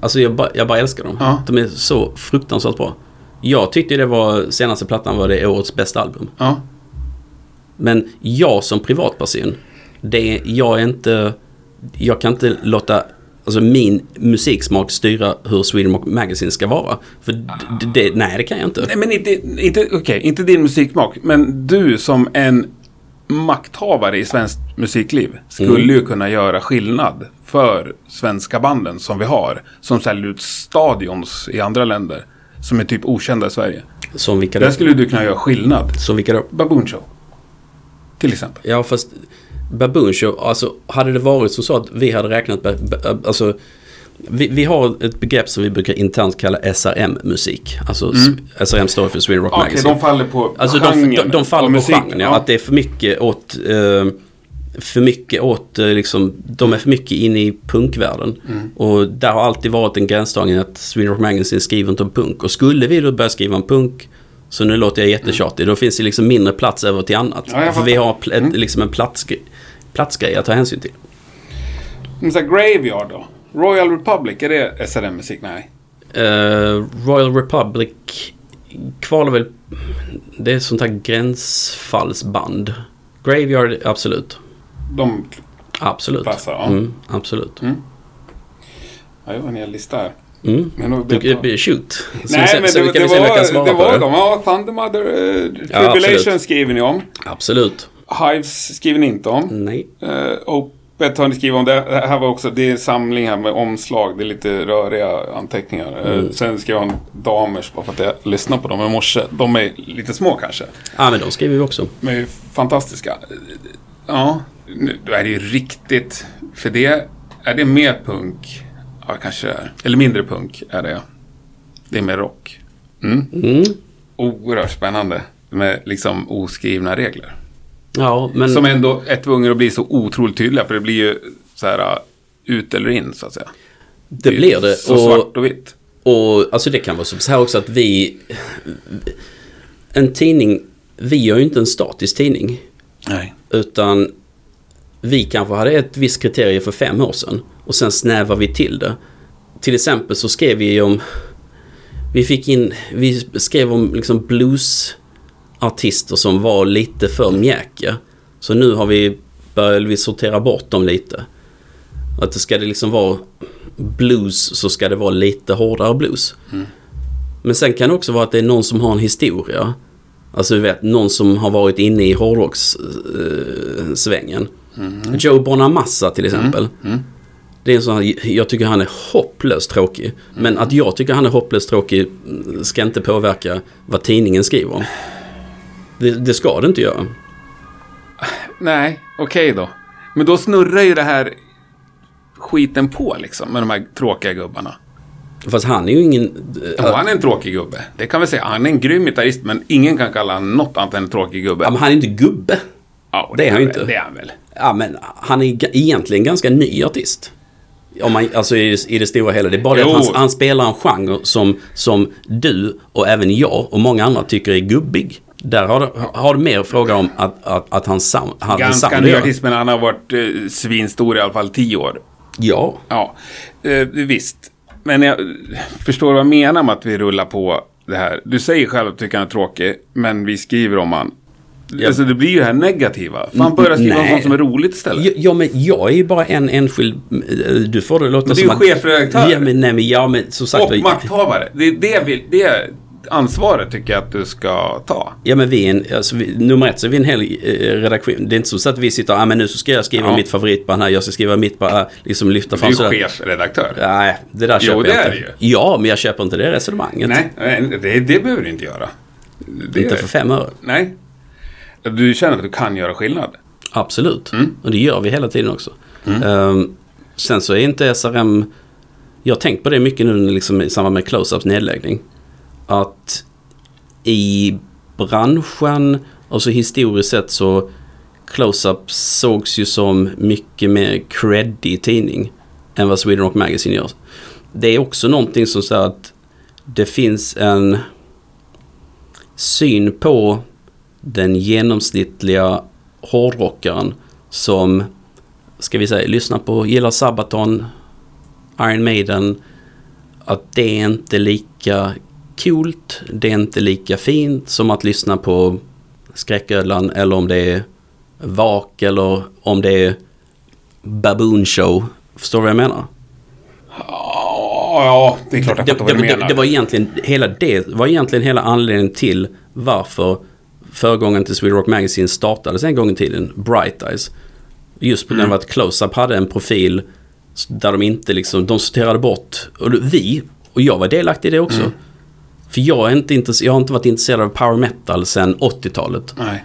alltså jag, ba, jag bara älskar dem. Ja. De är så fruktansvärt bra. Jag tyckte det var, senaste plattan var det årets bästa album. Ja. Men jag som privatperson, det är, jag är inte... Jag kan inte låta... alltså min musiksmak styra hur Sweden Rock Magazine ska vara. För det, nej, det kan jag inte. Nej, men inte, inte, okej, inte din musiksmak, men du som en makthavare i svenskt musikliv skulle ju kunna göra skillnad för svenska banden som vi har, som säljer ut stadions i andra länder, som är typ okända i Sverige. Som vilka Där skulle du kunna göra skillnad. Som vilka då? Baboon Show. Till exempel. Ja, fast Baboon Show, alltså hade det varit som så att vi hade räknat alltså vi, vi har ett begrepp som vi brukar internt kalla SRM-musik. Alltså SRM står för Sweden Rock Mm. Okej, Magazine. de faller på Alltså de, genren de, de faller på musik. genren, ja. Att det är för mycket åt... Eh, för mycket åt eh, liksom... De är för mycket inne i punkvärlden. Mm. Och där har alltid varit en gränsdragning att Sweden Rock Magazine skriver inte om punk. Och skulle vi då börja skriva om punk så nu låter jag jättetjatig. Då finns det liksom mindre plats över till annat. Ja, för vi har pl- ett, liksom en platsgrej, platsgrej att ta hänsyn till. Men så här, Graveyard då? Royal Republic, är det SRM-musik? Nej. Eh, Royal Republic kvalar väl... Det är sånt här gränsfallsband. Graveyard, absolut. De... Absolut. Passar, ja. Mm, absolut. Ja, jag har en hel lista här. Mm. Men Du, shoot. Så, Nej, så, men så det, vi kan det, vi se jag var, svara det var de. Ja, Thundermother uh, Ja, Tribulation absolut. skriver ni om. Absolut. Hives skriver ni inte om. Nej. Uh, Opet har ni skrivit om. Det här var också, det är samling här med omslag. Det är lite röriga anteckningar. Eh, Mm. sen skrev han damers bara för att jag lyssnade på dem i morse. De är lite små kanske. Ja, men de skriver vi också. De är fantastiska. Ja, nu då är det ju riktigt. För det, är det mer punk? Ja, kanske det är. Eller mindre punk är det. Det är mer rock. Mm. Mm. Oerhört spännande. Med liksom oskrivna regler. Ja, men... Som ändå är tvungna att bli så otroligt tydliga. För det blir ju så här uh, ut eller in så att säga. det blir det. Så Och, svart och vitt. och alltså det kan vara så här också att vi... En tidning... Vi gör ju inte en statisk tidning. Nej. Utan vi kanske hade ett visst kriterie för fem år sedan. Och sen snävar vi till det. Till exempel så skrev vi om... Vi fick in... Vi skrev om liksom bluesartister som var lite för mjäkiga. Så nu har vi börjat vi sortera bort dem lite. Att det ska det liksom vara blues så ska det vara lite hårdare blues. Men sen kan det också vara att det är någon som har en historia. Alltså du vet, någon som har varit inne i hårdrockssvängen. Joe Bonamassa till exempel. Det är en sån här, jag tycker han är hopplöst tråkig. Men att jag tycker han är hopplöst tråkig ska inte påverka vad tidningen skriver om. Det, det ska det inte göra. Nej, okej då. Men då snurrar ju det här skiten på liksom. Med de här tråkiga gubbarna. Fast han är ju ingen... Ja, han är en tråkig gubbe. Det kan vi säga. Han är en grym gitarrist, men ingen kan kalla honom något annat än en tråkig gubbe. Ja, men han är inte gubbe. Ja, det är han ju inte. Det är han väl. Ja, men han är egentligen ganska ny artist. Om man, alltså i, i det stora hela. Det är bara det att han, han spelar en genre som, som du och även jag och många andra tycker är gubbig. Där har du, har du mer fråga om att, att, att han hade Ganska ny artist, men han har varit eh, svinstor i alla fall tio år. Ja. Ja, eh, visst. Men jag förstår vad jag menar med att vi rullar på det här. Du säger själv att du tycker han är tråkig, men vi skriver om han. Alltså det blir ju det här negativa. Fan börja skriva om nej. sånt som är roligt istället. Ja, ja, men jag är ju bara en enskild... Du får det låta Men du är som ju att... chefredaktör. Ja, men, nej, men, ja, men som sagt... Och makthavare. Det är det, vi, det ansvaret tycker jag att du ska ta. Ja men vi är en, alltså vi, nummer ett så är vi en hel eh, redaktion. Det är inte så att vi sitter, ja ah, men nu så ska jag skriva Ja. mitt favoritband här, jag ska skriva mitt band, liksom lyfta Du fram är ju sådär. chefredaktör. Nej, det där köper Jo, det jag är inte. det ju. Ja, men jag köper inte det resonemanget. Nej, nej, det, det behöver du inte göra. Det, Inte för fem öre. Nej. Du känner att du kan göra skillnad. Absolut. Mm. Och det gör vi hela tiden också. Ehm, sen så är inte SRM... Jag har tänkt på det mycket nu liksom, i samband med Close-Ups nedläggning. Att i branschen, alltså historiskt sett så Close-Up sågs ju som mycket mer creddig tidning än vad Sweden Rock Magazine gör. Det är också någonting som säger att det finns en syn på den genomsnittliga hårdrockaren som, ska vi säga, lyssnar på, gillar Sabaton, Iron Maiden, att det är inte lika coolt, det är inte lika fint som att lyssna på Skräcködlan eller om det är Vak eller om det är Baboon Show. Förstår du vad jag menar? Ja, det är klart jag det, fattar vad du menar. det, det var egentligen hela det var egentligen hela anledningen till varför föregångaren till Sweden Rock Magazine startades en gång i tiden, Bright Eyes. Just på grund Mm. av att Close-Up hade en profil där de inte liksom, de sorterade bort, och vi, och jag var delaktig i det också. Mm. För jag, är inte intresse- jag har inte varit intresserad av power metal sedan 80-talet. Nej.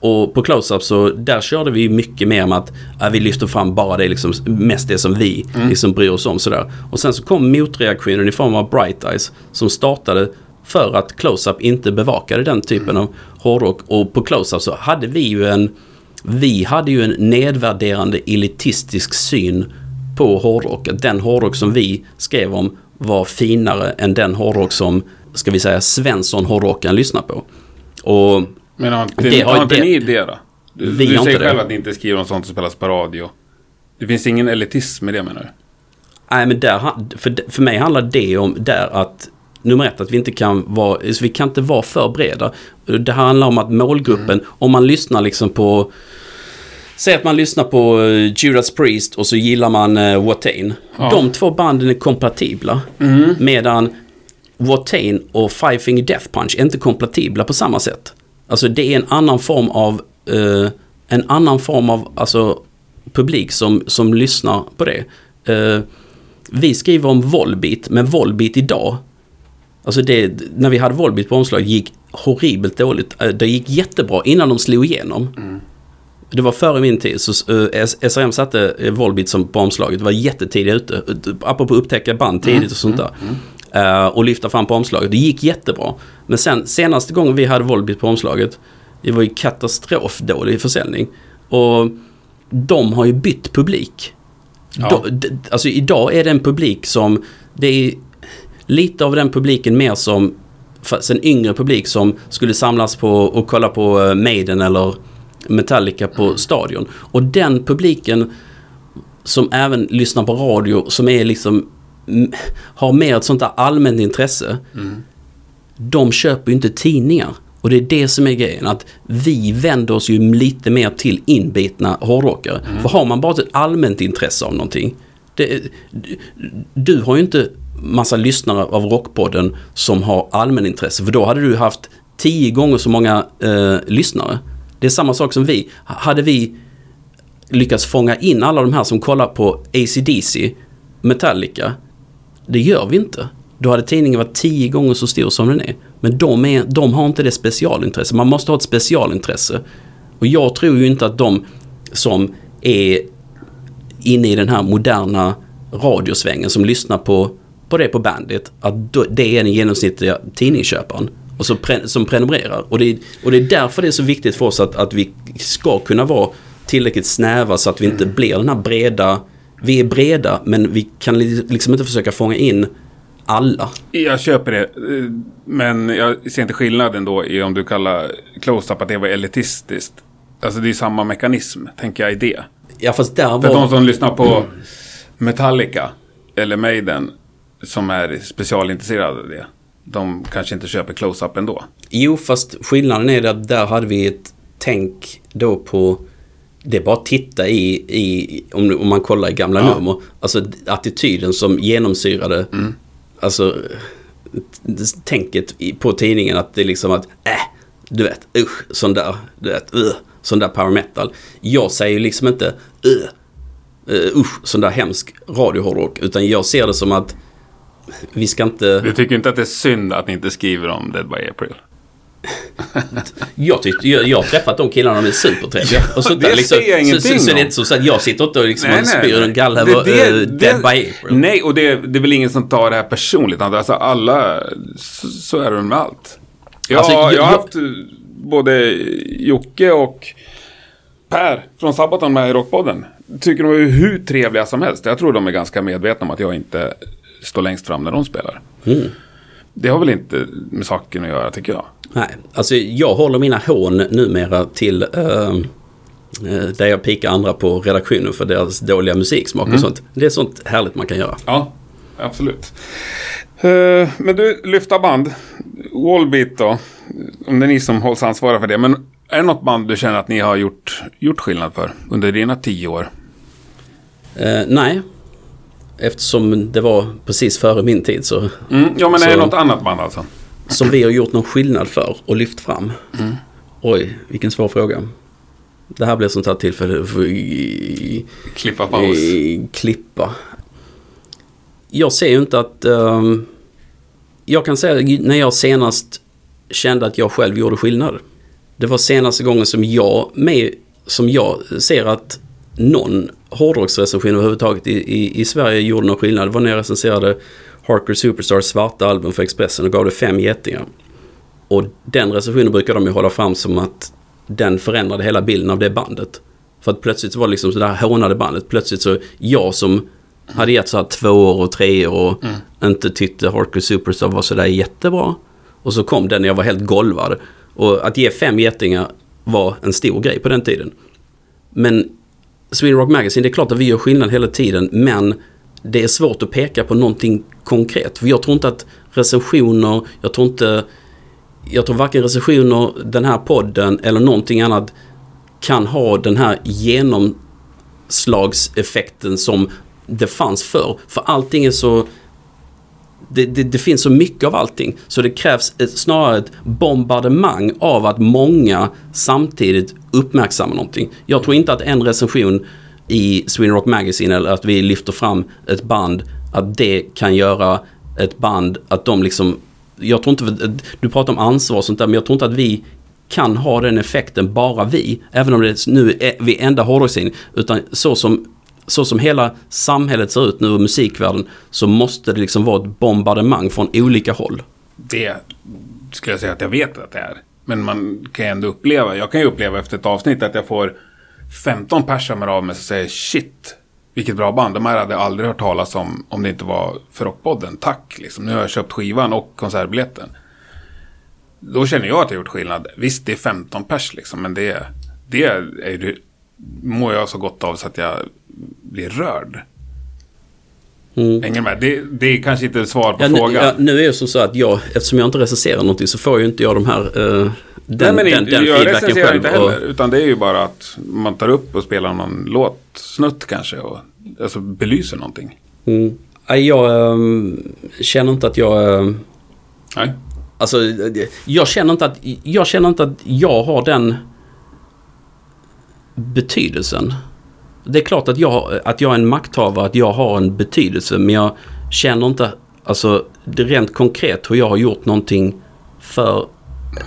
Och på Close-Up så där körde vi mycket mer med att äh, vi lyfter fram bara det liksom, mest det som vi liksom bryr oss om sådär. Och sen så kom motreaktionen i form av Bright Eyes som startade för att Close-Up inte bevakade den typen av hårdrock. Och på Close-Up så hade vi ju en vi hade ju en nedvärderande elitistisk syn på hårdrock. Att den hårdrock som vi skrev om var finare än den hårdrock som, ska vi säga, Svensson hårdrockaren lyssnar på. Och Men har inte, Det har- har inte det- ni det då? Du, Vi du säger inte det. själv att ni inte skriver om sånt som spelas på radio. Det finns ingen elitism i det menar du? Nej men där, för, för mig handlar det om där att nummer ett att vi inte kan vara, så vi kan inte vara för breda. Det handlar om att målgruppen, om man lyssnar liksom på Säg att man lyssnar på eh, Judas Priest och så gillar man uh, Watain. Ja. De två banden är kompatibla. Medan Watain och Five Finger Death Punch är inte kompatibla på samma sätt. Alltså det är en annan form av eh, en annan form av alltså, publik som, som lyssnar på det. Eh, vi skriver om Volbeat, men Volbeat idag Alltså det, när vi hade Volbeat på omslag gick horribelt dåligt. Eh, Det gick jättebra innan de slog igenom. Det var före min tid, så uh, SRM satte uh, Volbeat som på omslaget. Det var jättetidigt ute. Uh, apropå upptäcka band tidigt och sånt där. Eh, och lyfta fram på omslaget. Det gick jättebra. Men sen senaste gången vi hade Volbeat på omslaget. Det var ju katastrofdålig försäljning. Och de har ju bytt publik. Ja. Då, d- alltså idag är det en publik som, det är lite av den publiken mer som, en yngre publik som skulle samlas på och kolla på eh, Maiden eller Metallica på stadion. Och den publiken som även lyssnar på radio, som är liksom, mm, har mer ett sånt där allmänt intresse. De köper ju inte tidningar. Och det är det som är grejen, att vi vänder oss ju lite mer till inbitna hårdrockare. För har man bara ett allmänt intresse av någonting. Det, du, du har ju inte massa lyssnare av Rockpodden som har allmänintresse. För då hade du haft tio gånger så många eh, lyssnare. Det är samma sak som vi. Hade vi lyckats fånga in alla de här som kollar på ACDC, Metallica. Det gör vi inte. Då hade tidningen varit tio gånger så stor som den är. Men de, är, de har inte det specialintresse. Man måste ha ett specialintresse. Och jag tror ju inte att de som är inne i den här moderna radiosvängen som lyssnar på, på det på Bandit, att det är den genomsnittliga tidningsköparen. Och så pre, som prenumererar. Och det, är- och det är därför det är så viktigt för oss att, att vi ska kunna vara tillräckligt snäva så att vi inte blir den här breda... Vi är breda men vi kan li- liksom inte försöka fånga in alla. Jag köper det. eh, Men jag ser inte skillnaden då i om du kallar close-up att det var elitistiskt. Alltså det är samma mekanism, tänker jag i det. Ja fast där För var... de som lyssnar på Metallica eller Maiden som är specialintresserade av det. De kanske inte köper close-up ändå. Jo, fast skillnaden är att där hade vi ett tänk då på... Det är bara att titta i, i om, om man kollar i gamla Ja. nummer. Alltså attityden som genomsyrade, alltså t- tänket på tidningen att det är liksom att, äh, du vet, usch, sån där, du vet, uh, sån där power metal. Jag säger ju liksom inte, uh, uh, usch, sån där hemsk radiohårdrock. Utan jag ser det som att vi ska inte... Du tycker inte att det är synd att ni inte skriver om Dead by April? Jag, tyckte, jag, jag har träffat de killarna, de är supertrevliga. Och sånt det liksom, säger jag så, så, ingenting så det är inte så att jag sitter inte och liksom Nej, och nej, spyr en galla över det- Dead by April. Nej, och det, det är väl ingen som tar det här personligt. Alltså alla, så, så är det med allt. Jag, Alltså, jag, jag- har haft eh, både Jocke och Per från Sabaton med i Rockpodden. Tycker de är hur trevliga som helst. Jag tror de är ganska medvetna om att jag inte står längst fram när de spelar. Mm. Det har väl inte med saken att göra, tycker jag. Nej, alltså jag håller mina hån numera till eh, där jag pikar andra på redaktionen för deras dåliga musiksmak Mm. och sånt. Det är sånt härligt man kan göra. Ja, absolut. Eh, men du, lyfta band. Wallbeat då. Om det är ni som hålls ansvariga för det. Men är det något band du känner att ni har gjort, gjort skillnad för under dina tio år? Eh, nej. Eftersom det var precis före min tid så... Mm, ja, men är det Så- något annat band alltså? Som vi har gjort någon skillnad för och lyft fram. Mm. Oj, vilken svår fråga. Det här blir sånt här tillfälle för Klippa paus. klippa. Jag ser ju inte att... ehm, jag kan säga när jag senast kände att jag själv gjorde skillnad. Det var senaste gången som jag, med, som jag ser att någon hårdrocksrecension överhuvudtaget i, i, i Sverige gjorde någon skillnad. Det var när jag recenserade Harker Superstars svarta album för Expressen och gav det fem getingar. Och den recensionen brukar de ju hålla fram som att den förändrade hela bilden av det bandet. För att plötsligt så var det liksom sådär hånade bandet. Plötsligt så jag som hade gett så här två år och tre år och inte tyckte Hardcore Superstar var sådär jättebra. Och så kom den när jag var helt golvad. Och att ge fem getingar var en stor grej på den tiden. Men Sweden Rock Magazine, det är klart att vi gör skillnad hela tiden men det är svårt att peka på någonting konkret. För jag tror inte att recensioner, jag tror inte jag tror varken recensioner, den här podden eller någonting annat kan ha den här genomslagseffekten som det fanns förr. För allting är så... Det, det, det finns så mycket av allting. Så det krävs ett, snarare ett bombardemang av att många samtidigt uppmärksammar någonting. Jag tror inte att en recension i Sweden Rock Magazine eller att vi lyfter fram ett band, att det kan göra ett band att de liksom... Jag tror inte... Du pratar om ansvar och sånt där, men jag tror inte att vi kan ha den effekten, bara vi. Även om det nu är vi enda hårdrocksscenen. Utan så som, så som hela samhället ser ut nu och musikvärlden så måste det liksom vara ett bombardemang från olika håll. Det skulle jag säga att jag vet att det är. Men man kan ju ändå uppleva, jag kan ju uppleva efter ett avsnitt att jag får 15 personer av mig som säger shit, vilket bra band. De här hade jag aldrig hört talas om om det inte var för Rockpodden. Tack, liksom. Nu har jag köpt skivan och konsertbiljetten. Då känner jag att jag gjort skillnad. Visst, det är 15 pers liksom, men det, det är ju, mår jag så gott av så att jag blir rörd. Mm. Hänger med? Det, det är kanske inte svar på Ja, nu, frågan. ja, nu är det som så att jag, eftersom jag inte recenserar någonting så får ju inte jag de här... eh, den, Nej, men den, den jag recenserar inte och- heller. Utan det är ju bara att man tar upp och spelar någon låtsnutt kanske. Och, alltså belyser någonting. Mm. Jag ehm, känner inte att jag... ehm, Nej. Alltså, jag känner inte att jag, känner inte att jag har den betydelsen. Det är klart att jag, att jag är en makthavare, att jag har en betydelse, men jag känner inte, alltså det rent konkret hur jag har gjort någonting för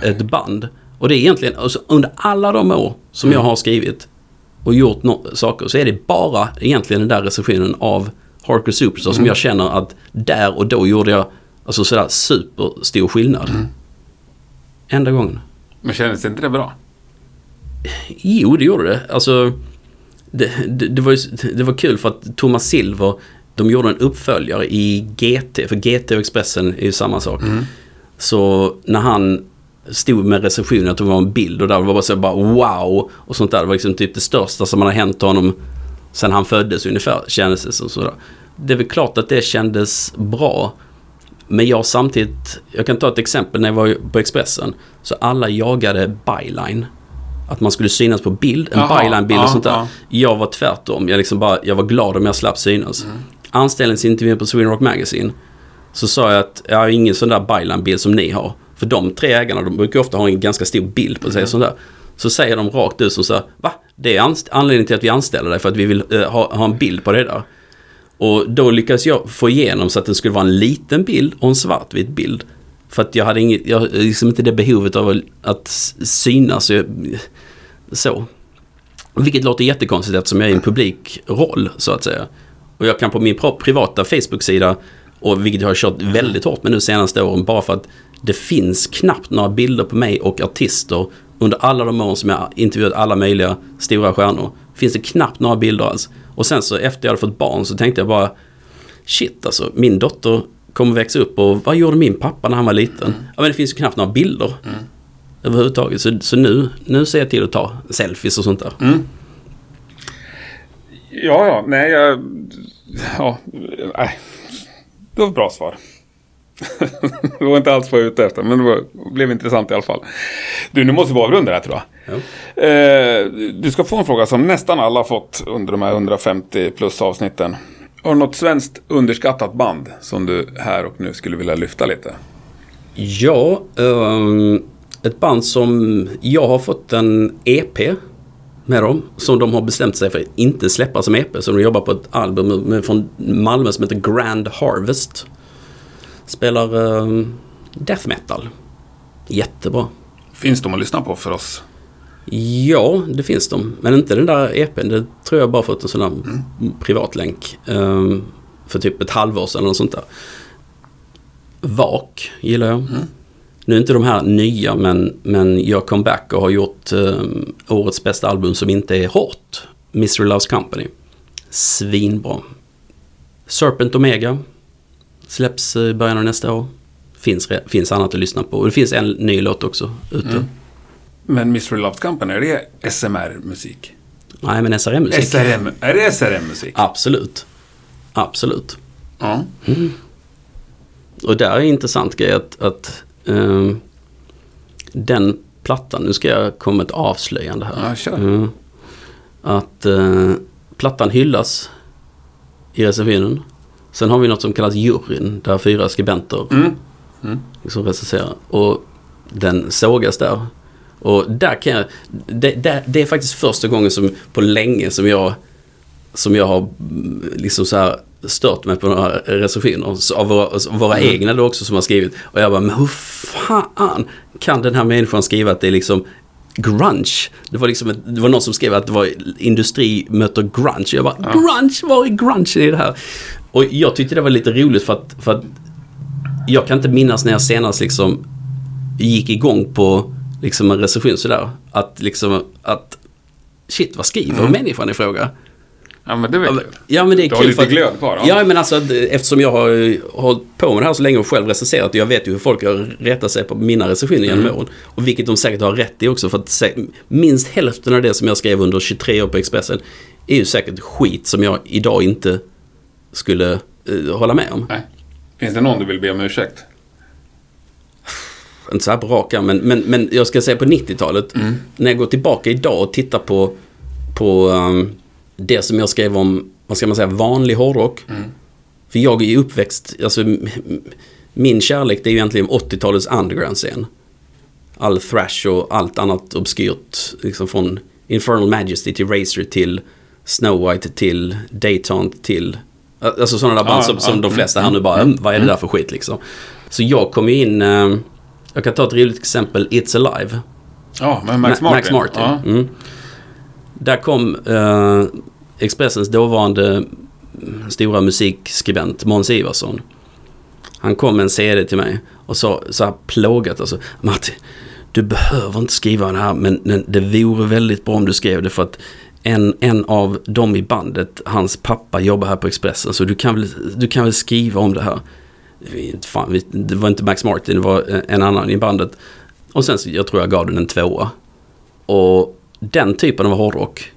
ett band. Och det är egentligen, alltså, under alla de år som jag har skrivit och gjort no- saker så är det bara egentligen den där recensionen av Harker Superstar som jag känner att där och då gjorde jag alltså sådär superstor skillnad. Enda gången. Men kändes inte det bra? Jo, det gjorde det. Alltså, det, det, det, var, ju- det var kul för att Thomas Silver, de gjorde en uppföljare i GT, för GT och Expressen är ju samma sak. Så när han stod med recensionen, att det var en bild och där var bara så bara wow och sånt där. Det var liksom typ det största som hade hänt honom sen han föddes ungefär, kändes det som sådär. Det är väl klart att det kändes bra. Men jag samtidigt, jag kan ta ett exempel när jag var på Expressen. Så alla jagade byline. Att man skulle synas på bild, en byline-bild och sånt där. ja. Jag var tvärtom. Jag, liksom bara, jag var glad om jag slapp synas. Mm. Anställningsintervjun på Sweden Rock Magazine. Så sa jag att jag har ingen sån där byline-bild som ni har. För de tre ägarna, de brukar ofta ha en ganska stor bild på sig. Mm. Sånt där. Så säger de rakt ut som så här, va? Det är anledningen till att vi anställer dig för att vi vill eh, ha, ha en bild på det där. Och då lyckades jag få igenom så att det skulle vara en liten bild och en svartvit bild. För att jag hade inget, jag, liksom inte det behovet av att, synas. Jag, så. Vilket låter jättekonstigt eftersom jag är i en publikroll så att säga. Och jag kan på min privata Facebook-sida, och vilket jag har kört väldigt hårt med nu senaste åren, bara för att det finns knappt några bilder på mig och artister under alla de åren som jag har intervjuat alla möjliga stora stjärnor. Finns det knappt några bilder alls. Och sen så efter jag hade fått barn så tänkte jag bara Shit alltså, min dotter kommer växa upp och vad gjorde min pappa när han var liten? Ja men det finns ju knappt några bilder. Överhuvudtaget. Så, så nu, nu ser jag till att ta selfies och sånt där. Ja, ja, nej, jag... Ja, nej. Det var ett bra svar. det var inte alls vad jag var ute efter, men det var, blev intressant i alla fall. Du, nu måste vi avrunda det här tror jag. Ja. Eh, du ska få en fråga som nästan alla har fått under de här 150 plus avsnitten. Har du något svenskt underskattat band som du här och nu skulle vilja lyfta lite? Ja, ehm, ett band som jag har fått en EP med dem. Som de har bestämt sig för att inte släppa som EP. Så de jobbar på ett album med, från Malmö som heter Grand Harvest. Spelar ehm, death metal. Jättebra. Finns de att lyssna på för oss? Ja, det finns de. Men inte den där EPn. Det tror jag bara fått en sån där privatlänk. ehm, för typ ett halvår sedan eller något sånt där. Vak gillar jag. Nu är inte de här nya men, men jag kom back och har gjort ehm, årets bästa album som inte är hårt. Mystery Loves Company. Svinbra. Serpent Omega. Släpps i början av nästa år. Finns, finns annat att lyssna på. Och det finns en ny låt också ute. Men Mystery Love Company, är det SMR-musik? Nej men SRM-musik. SRM, är det SRM-musik? Absolut. Absolut. Ja. Och där är en intressant grej att, att ehm, den plattan, nu ska jag komma med ett avslöjande här. Ja, kör. Mm. att eh, plattan hyllas i recensionen. Sen har vi något som kallas juryn, där fyra skribenter Mm. liksom recenserar. Och den sågas där. Och där kan jag, det, det, det är faktiskt första gången som, på länge som jag, som jag har mm, liksom så här stört mig på några recensioner. Av våra, av våra egna då också som har skrivit. Och jag bara, men hur fan kan den här människan skriva att det är liksom grunge? Det var liksom, ett, det var någon som skrev att det var industri möter grunge. Jag bara, grunge, var är grunge i det här? Och jag tyckte det var lite roligt för att, för att jag kan inte minnas när jag senast liksom gick igång på liksom en recension sådär. Att liksom att shit vad skriver människan i fråga? ja, men det du. men- Ja men det är Du har kul lite glöd kvar, ja. Ja men alltså eftersom jag har hållit på med det här så länge och själv recenserat. och Jag vet ju hur folk har rättat sig på mina recensioner genom Mm. åren. Och vilket de säkert har rätt i också. För att minst hälften av det som jag skrev under 23 år på Expressen är ju säkert skit som jag idag inte skulle eh, hålla med om. Nej. Finns det någon du vill be om ursäkt? Inte så här på rak arm, men, men, men jag ska säga på 90-talet. När jag går tillbaka idag och tittar på, på um, det som jag skrev om, vad ska man säga, vanlig hårdrock. För jag är ju uppväxt, alltså min kärlek det är ju egentligen 80-talets underground-scen. All thrash och allt annat obskyrt. Liksom från Infernal Majesty till Razor till Snow White till Dayton till... Alltså sådana där band Ja, som, som de mm, flesta här nu bara, "Mm, vad är det där för skit liksom? Så jag kom ju in, eh, jag kan ta ett roligt exempel, It's Alive. Ja, men Max Ma- Martin. Max Martin. Ja. Mm. Där kom eh, Expressens dåvarande stora musikskribent Måns Ivarsson. Han kom med en CD till mig och sa så här plågat alltså. Martin, du behöver inte skriva det här men, men det vore väldigt bra om du skrev det för att en, en av dem i bandet, hans pappa jobbar här på Expressen så du kan väl, du kan väl skriva om det här. Vi- Fan, vi, det var inte Max Martin, det var en annan i bandet. Och sen så, jag tror jag gav den en tvåa. Och den typen av hårdrock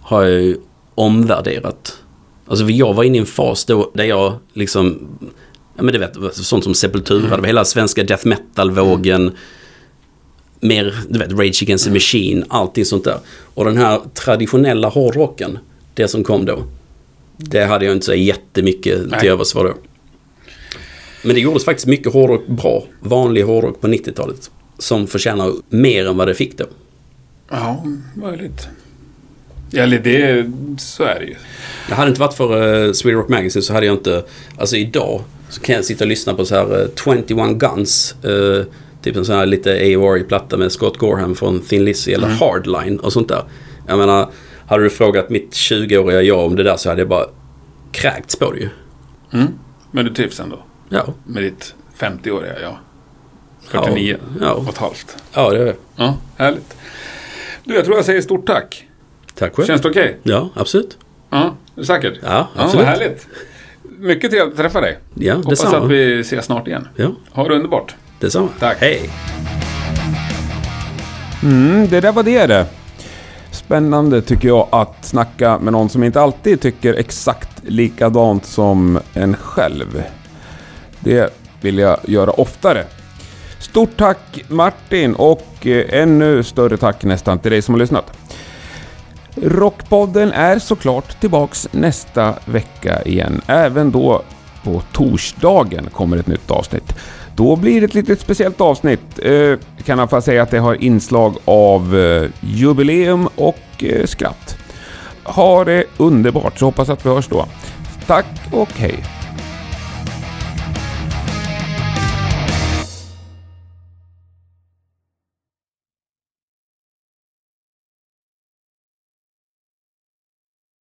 har jag ju omvärderat. Alltså jag var inne i en fas då där jag liksom, ja men du vet, sånt som Sepultura, var hela svenska death metal-vågen. Mer, du vet, Rage Against the Machine, allting sånt där. Och den här traditionella hårdrocken, det som kom då. Det hade jag inte så jättemycket Nej. till övers för då. Men det gjordes faktiskt mycket hårdrock bra. Vanlig hårdrock på 90-talet. Som förtjänar mer än vad det fick då. Ja, möjligt. Eller det, så är det ju. Det hade inte varit för uh, Sweden Rock Magazine så hade jag inte... Alltså idag så kan jag sitta och lyssna på så här eh, 21 Guns. eh, typ en sån här lite AOR-platta med Scott Gorham från Thin Lizzy eller Hardline och sånt där. Jag menar, hade du frågat mitt 20-åriga jag om det där så hade jag bara kräkts på det ju. Mm. Men du trivs ändå? Ja. Med ditt 50-åriga jag? 49 Ja. och ett halvt. Ja, det är det. Ja, härligt. Du, jag tror jag säger stort tack. Tack själv. Känns det okej? Ja, absolut. Ja, är du säker? Ja, Ja, absolut. vad härligt. Mycket trevligt att träffa dig. Ja, Hoppas detsamma. att vi ses snart igen. Ja, Ha det underbart. detsamma. Tack. Hej. Mm, det där var det det. Spännande tycker jag att snacka med någon som inte alltid tycker exakt likadant som en själv. Det vill jag göra oftare. Stort tack Martin och eh, ännu större tack nästan till dig som har lyssnat. Rockpodden är såklart tillbaks nästa vecka igen. Även då på torsdagen kommer ett nytt avsnitt. Då blir det ett litet speciellt avsnitt. Eh, kan i alla fall säga att det har inslag av eh, jubileum och skratt. Ha det underbart så hoppas att vi hörs då. Tack och hej!